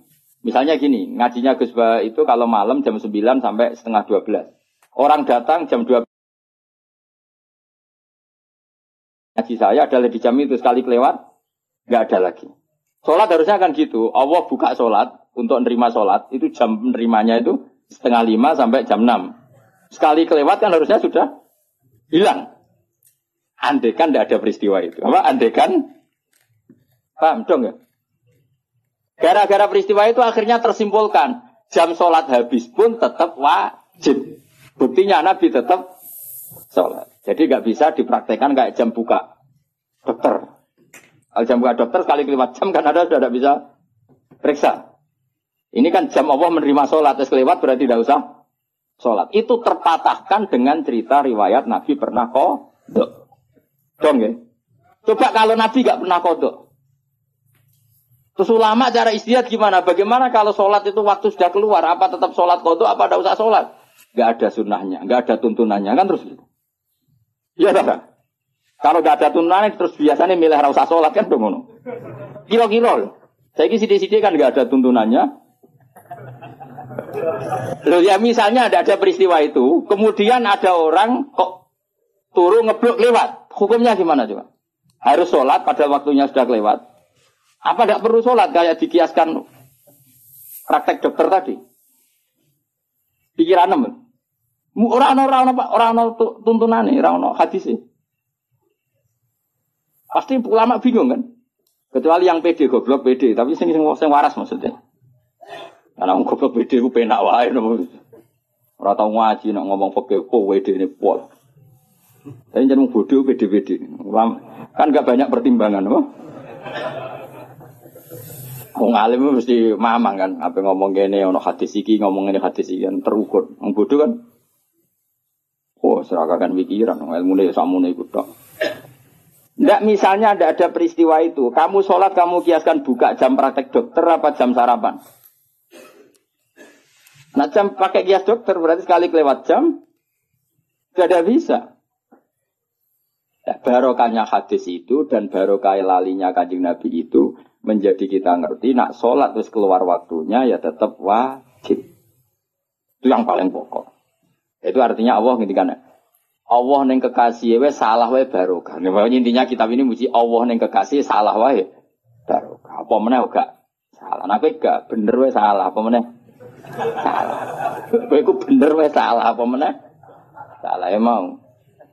Misalnya gini, ngajinya Gus itu kalau malam jam 9 sampai setengah 12. Orang datang jam 12. Ngaji saya adalah di jam itu sekali kelewat, nggak ada lagi. Sholat harusnya kan gitu. Allah buka sholat untuk nerima sholat. Itu jam nerimanya itu setengah lima sampai jam enam. Sekali kelewat kan harusnya sudah hilang. Andekan tidak ada peristiwa itu. Apa? Andekan paham dong ya? Gara-gara peristiwa itu akhirnya tersimpulkan jam sholat habis pun tetap wajib. Buktinya Nabi tetap sholat. Jadi nggak bisa dipraktekkan kayak jam buka dokter. Kalau jam buka dokter sekali kelewat jam kan ada sudah tidak bisa periksa. Ini kan jam Allah menerima sholat, es kelewat berarti tidak usah sholat. Itu terpatahkan dengan cerita riwayat Nabi pernah kodok. Dong ya. Coba kalau Nabi gak pernah kodok. Terus ulama cara istiadat gimana? Bagaimana kalau sholat itu waktu sudah keluar? Apa tetap sholat kodok? Apa tidak usah sholat? Gak ada sunnahnya, gak ada tuntunannya kan terus gitu. Iya tak? Kalau nggak ada tunanen terus biasanya milih rasa sholat kan dong Kilo-kilo. Saya kira sidik-sidik kan nggak ada tuntunannya. Loh ya misalnya ada ada peristiwa itu, kemudian ada orang kok turun ngeblok lewat. Hukumnya gimana coba? Harus sholat pada waktunya sudah lewat. Apa tidak perlu sholat kayak dikiaskan praktek dokter tadi? Pikiran nemen. Orang orang orang orang tuntunan nih, orang hadis sih. Pasti ulama bingung kan? Kecuali yang pede goblok pede, tapi sing sing waras maksudnya. Karena orang goblok pede ku penak wae no. Ora tau ngaji nak ngomong fikih kok wede ini pol. Tapi jangan bodoh pede-pede. Kan gak banyak pertimbangan, apa? Wong alim mesti mamang kan, apa ngomong gini, ono hadis iki, ngomong ini hadis iki kan terukur. Wong bodoh kan, oh seragakan pikiran, ilmu ini samu nih tok. Nggak misalnya ada ada peristiwa itu, kamu sholat kamu kiaskan buka jam praktek dokter apa jam sarapan? Nah jam pakai kias dokter berarti sekali kelewat jam, ada bisa. Ya, barokahnya hadis itu dan barokah lalinya kanjeng Nabi itu menjadi kita ngerti nak sholat terus keluar waktunya ya tetap wajib. Itu yang paling pokok. Itu artinya Allah ngintikan Allah neng kekasih we salah we barokah. Nah, intinya kitab ini muji Allah neng kekasih salah wae barokah. Apa meneh gak salah. Nah gak bener we salah apa meneh? Salah. Kowe bener we salah apa meneh? Salah emang.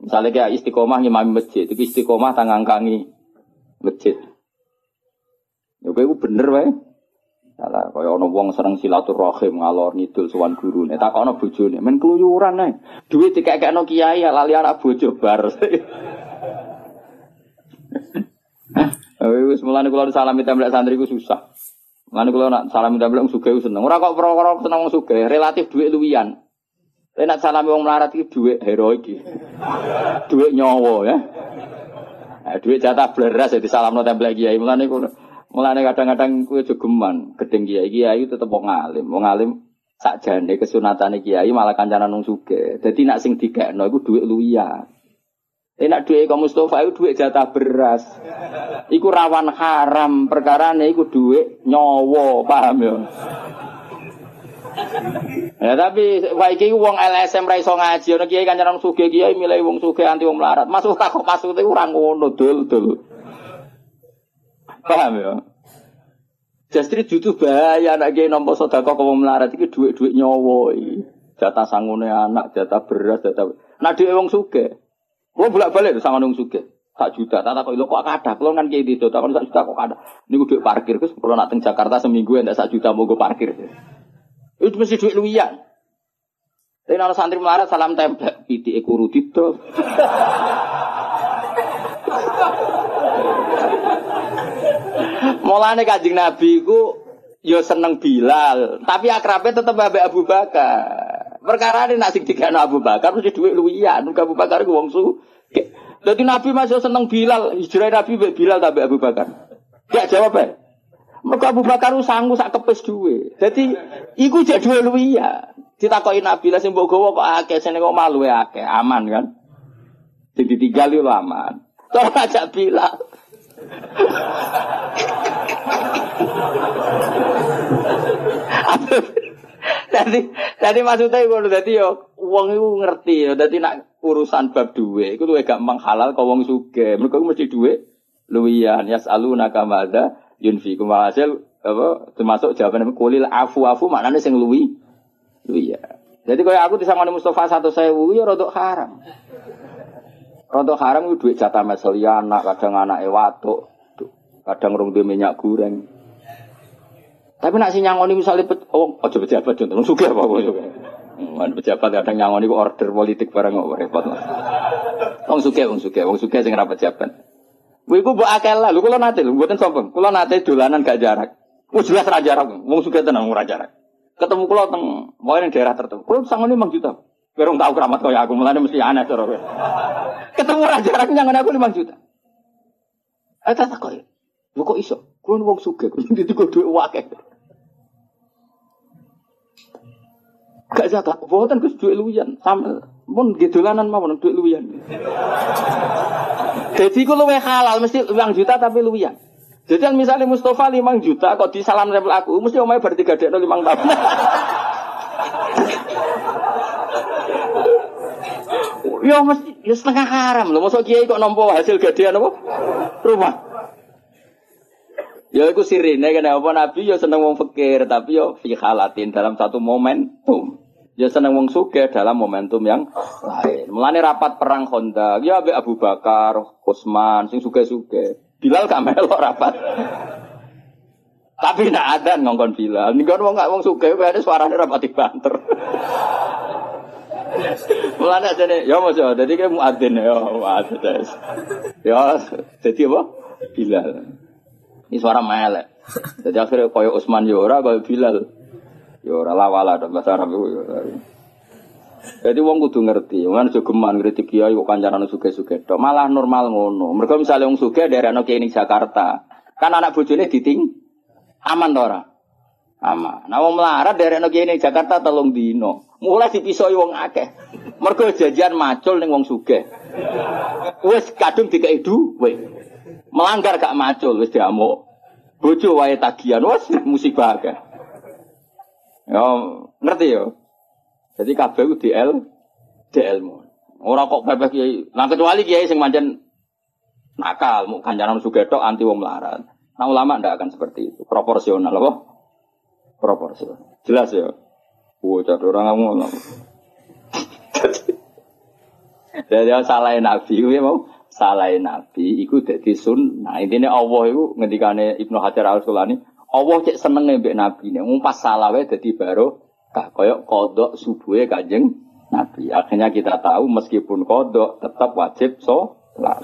Misalnya kayak istiqomah ngimami masjid, itu istiqomah tangangkangi masjid. Ya kowe bener wae. Salah kaya ana wong seneng silaturahim ngalor ngidul sowan gurune. Takono bojone, men keluyuran ae. Duit dikekekno kiai ya lali anak bojo bar. Wis mulane kula salami templek santri ku susah. Mulane kula nak salami templek sugih seneng. Ora kok perkara seneng sugih, relatif duit luwian. Tapi nak salami wong melarat itu duit heroik. Duit nyawa ya. Nah, duit jatah beras jadi salam no tempel kiai. Mulane mulane kadang-kadang kue jogeman gedeng kiai kiai tetep wong alim. Wong alim sakjane kesunatane kiai malah kancanan nung suge. Jadi nak sing dikekno iku duit luwian. Enak duit kaum Mustafa itu duit jatah beras. Iku rawan haram perkara iku duit nyawa, paham ya? Ya tapi wae wong LSM ra iso ngaji, ana kiai kancanan sugih kiai milih wong sugih anti wong melarat. Masuk tak kok masuk itu ora ngono dul dul. Paham ya? Justru jutu bahaya anak nampa sedekah kok wong melarat iki dhuwit-dhuwit nyawa iki. Jatah sangune anak, jatah beras, jatah. Nah dhuwit wong sugih. Kulo bolak-balik sangon wong sugih. Sak juta, tak tak kok kok ada. Kalau kan kiai itu, tak sak juta kok ada. Ini gue parkir, terus kalau nak Jakarta seminggu enggak sak juta mau gue parkir. Itu mesti duit luwian. Tapi kalau santri melarat salam templek, piti ekuru. Mulane kajing Nabi ku yo seneng Bilal, tapi akrabnya tetap Abu Abu Bakar. Perkara ini nasi tiga Abu Bakar mesti duit luwian, Abu Bakar ku wong su. Jadi Nabi masih seneng Bilal, hijrah Nabi Bilal tapi Abu Bakar. Ya jawab ya. Mereka Abu Bakar sanggup sak kepes duwe. Jadi iku jadi duwe luwiya. Ditakoki Nabi lah sing mbok kok akeh sing kok malu akeh, aman kan? Sing ditinggal yo aman. Toh aja bilang. Jadi, jadi maksudnya ngono dadi yo wong iku ngerti yo dadi nak urusan bab duwe iku luwih gampang halal kok wong sugih. Mergo mesti duwe. Luwiyan yasaluna kamada yunfikum. Hasil apa termasuk jawaban kulil afu afu maknanya sing luwi. Luwi ya jadi kalau aku disangoni Mustafa satu sewu ya rodok haram rodok haram itu duit jatah meseli anak kadang anak ewatuk kadang rong minyak goreng tapi nak si nyangoni misalnya pet, oh ojo pejabat contoh suka apa suka Man pejabat kadang nyangoni ku order politik barang kok repot lah. Wong suka, wong suka, wong suka sing ra pejabat. Wiku mbok akeh lah, lho kula nate lho mboten sombong. Kula nate dolanan gak jarak. Wis jelas ra jarak, wong sugih tenan ora jarak. Ketemu kula teng wae ning daerah tertentu. Kula sangone 5 juta. Berong tau keramat kaya aku, mulane mesti aneh kowe. Ketemu ra jarak nyangone aku 5 juta. Eh tak kok. Lho kok iso? Kula wong sugih, kula dituku dhuwit akeh. Gak zakat, boten Gus dhuwit luwian. Sama pun gedolanan mawon dhuwit luwian. Jadi ku luwe halal mesti uang juta tapi luwian. Jadi kan misalnya Mustafa 5 juta kok di salam aku mesti omai berarti ada 5 tahun. Ya mesti ya setengah haram loh. Masuk kiai kok nompo hasil gadean apa? Rumah. Ya iku sirine kenapa Nabi ya seneng wong fakir tapi ya fi halatin dalam satu momentum. Ya seneng wong suge dalam momentum yang lain. Mulane rapat perang Honda, ya Abu Abu Bakar, Utsman, sing suge-suge. Bilal gak melok rapat. Tapi nak ada ngongkon Bilal. Nih kan wong gak wong suge, ada suaranya rapat banter. Mulane nih, ya mas ya, jadi kayak muadzin ya, muadzin. Ya, jadi apa? Bilal. Ini suara melek. Jadi akhirnya koyo Usman Yora, koyo Bilal. Yora lawala dan bahasa Arab itu. Jadi wong kudu ngerti, wong aja geman kritik kiai kok kancaran suge-suge tok. Malah normal ngono. Mergo misalnya wong suge anak kiai Jakarta, kan anak bojone diting aman to ora? Aman. Nah wong melarat anak kiai Jakarta telung dino. Mulai dipisoi wong akeh. Mergo jajan macul ning wong suge. Wis kadung dikei duwe. Melanggar gak macul wis diamuk. Bojo wae tagihan wis musibah akeh. Yo ngerti yo. Jadi kabeh ku DL DL mu. Ora kok pepeh kiai. Nah kecuali kiai sing pancen nakal, mau kancanan sugetok anti wong melarat. Nah ulama ndak akan seperti itu. Proporsional apa? Proporsional. Jelas ya. Jadi orang ngomong. Jadi salah Nabi, ya mau salah Nabi, itu jadi sun. Nah intinya Allah itu ngendikane Ibnu Hajar Al Sulani, Allah cek seneng mbek Nabi nih, pas salah wae jadi baru Kah koyok kodok subuhnya kajeng Nabi. Akhirnya kita tahu meskipun kodok tetap wajib sholat.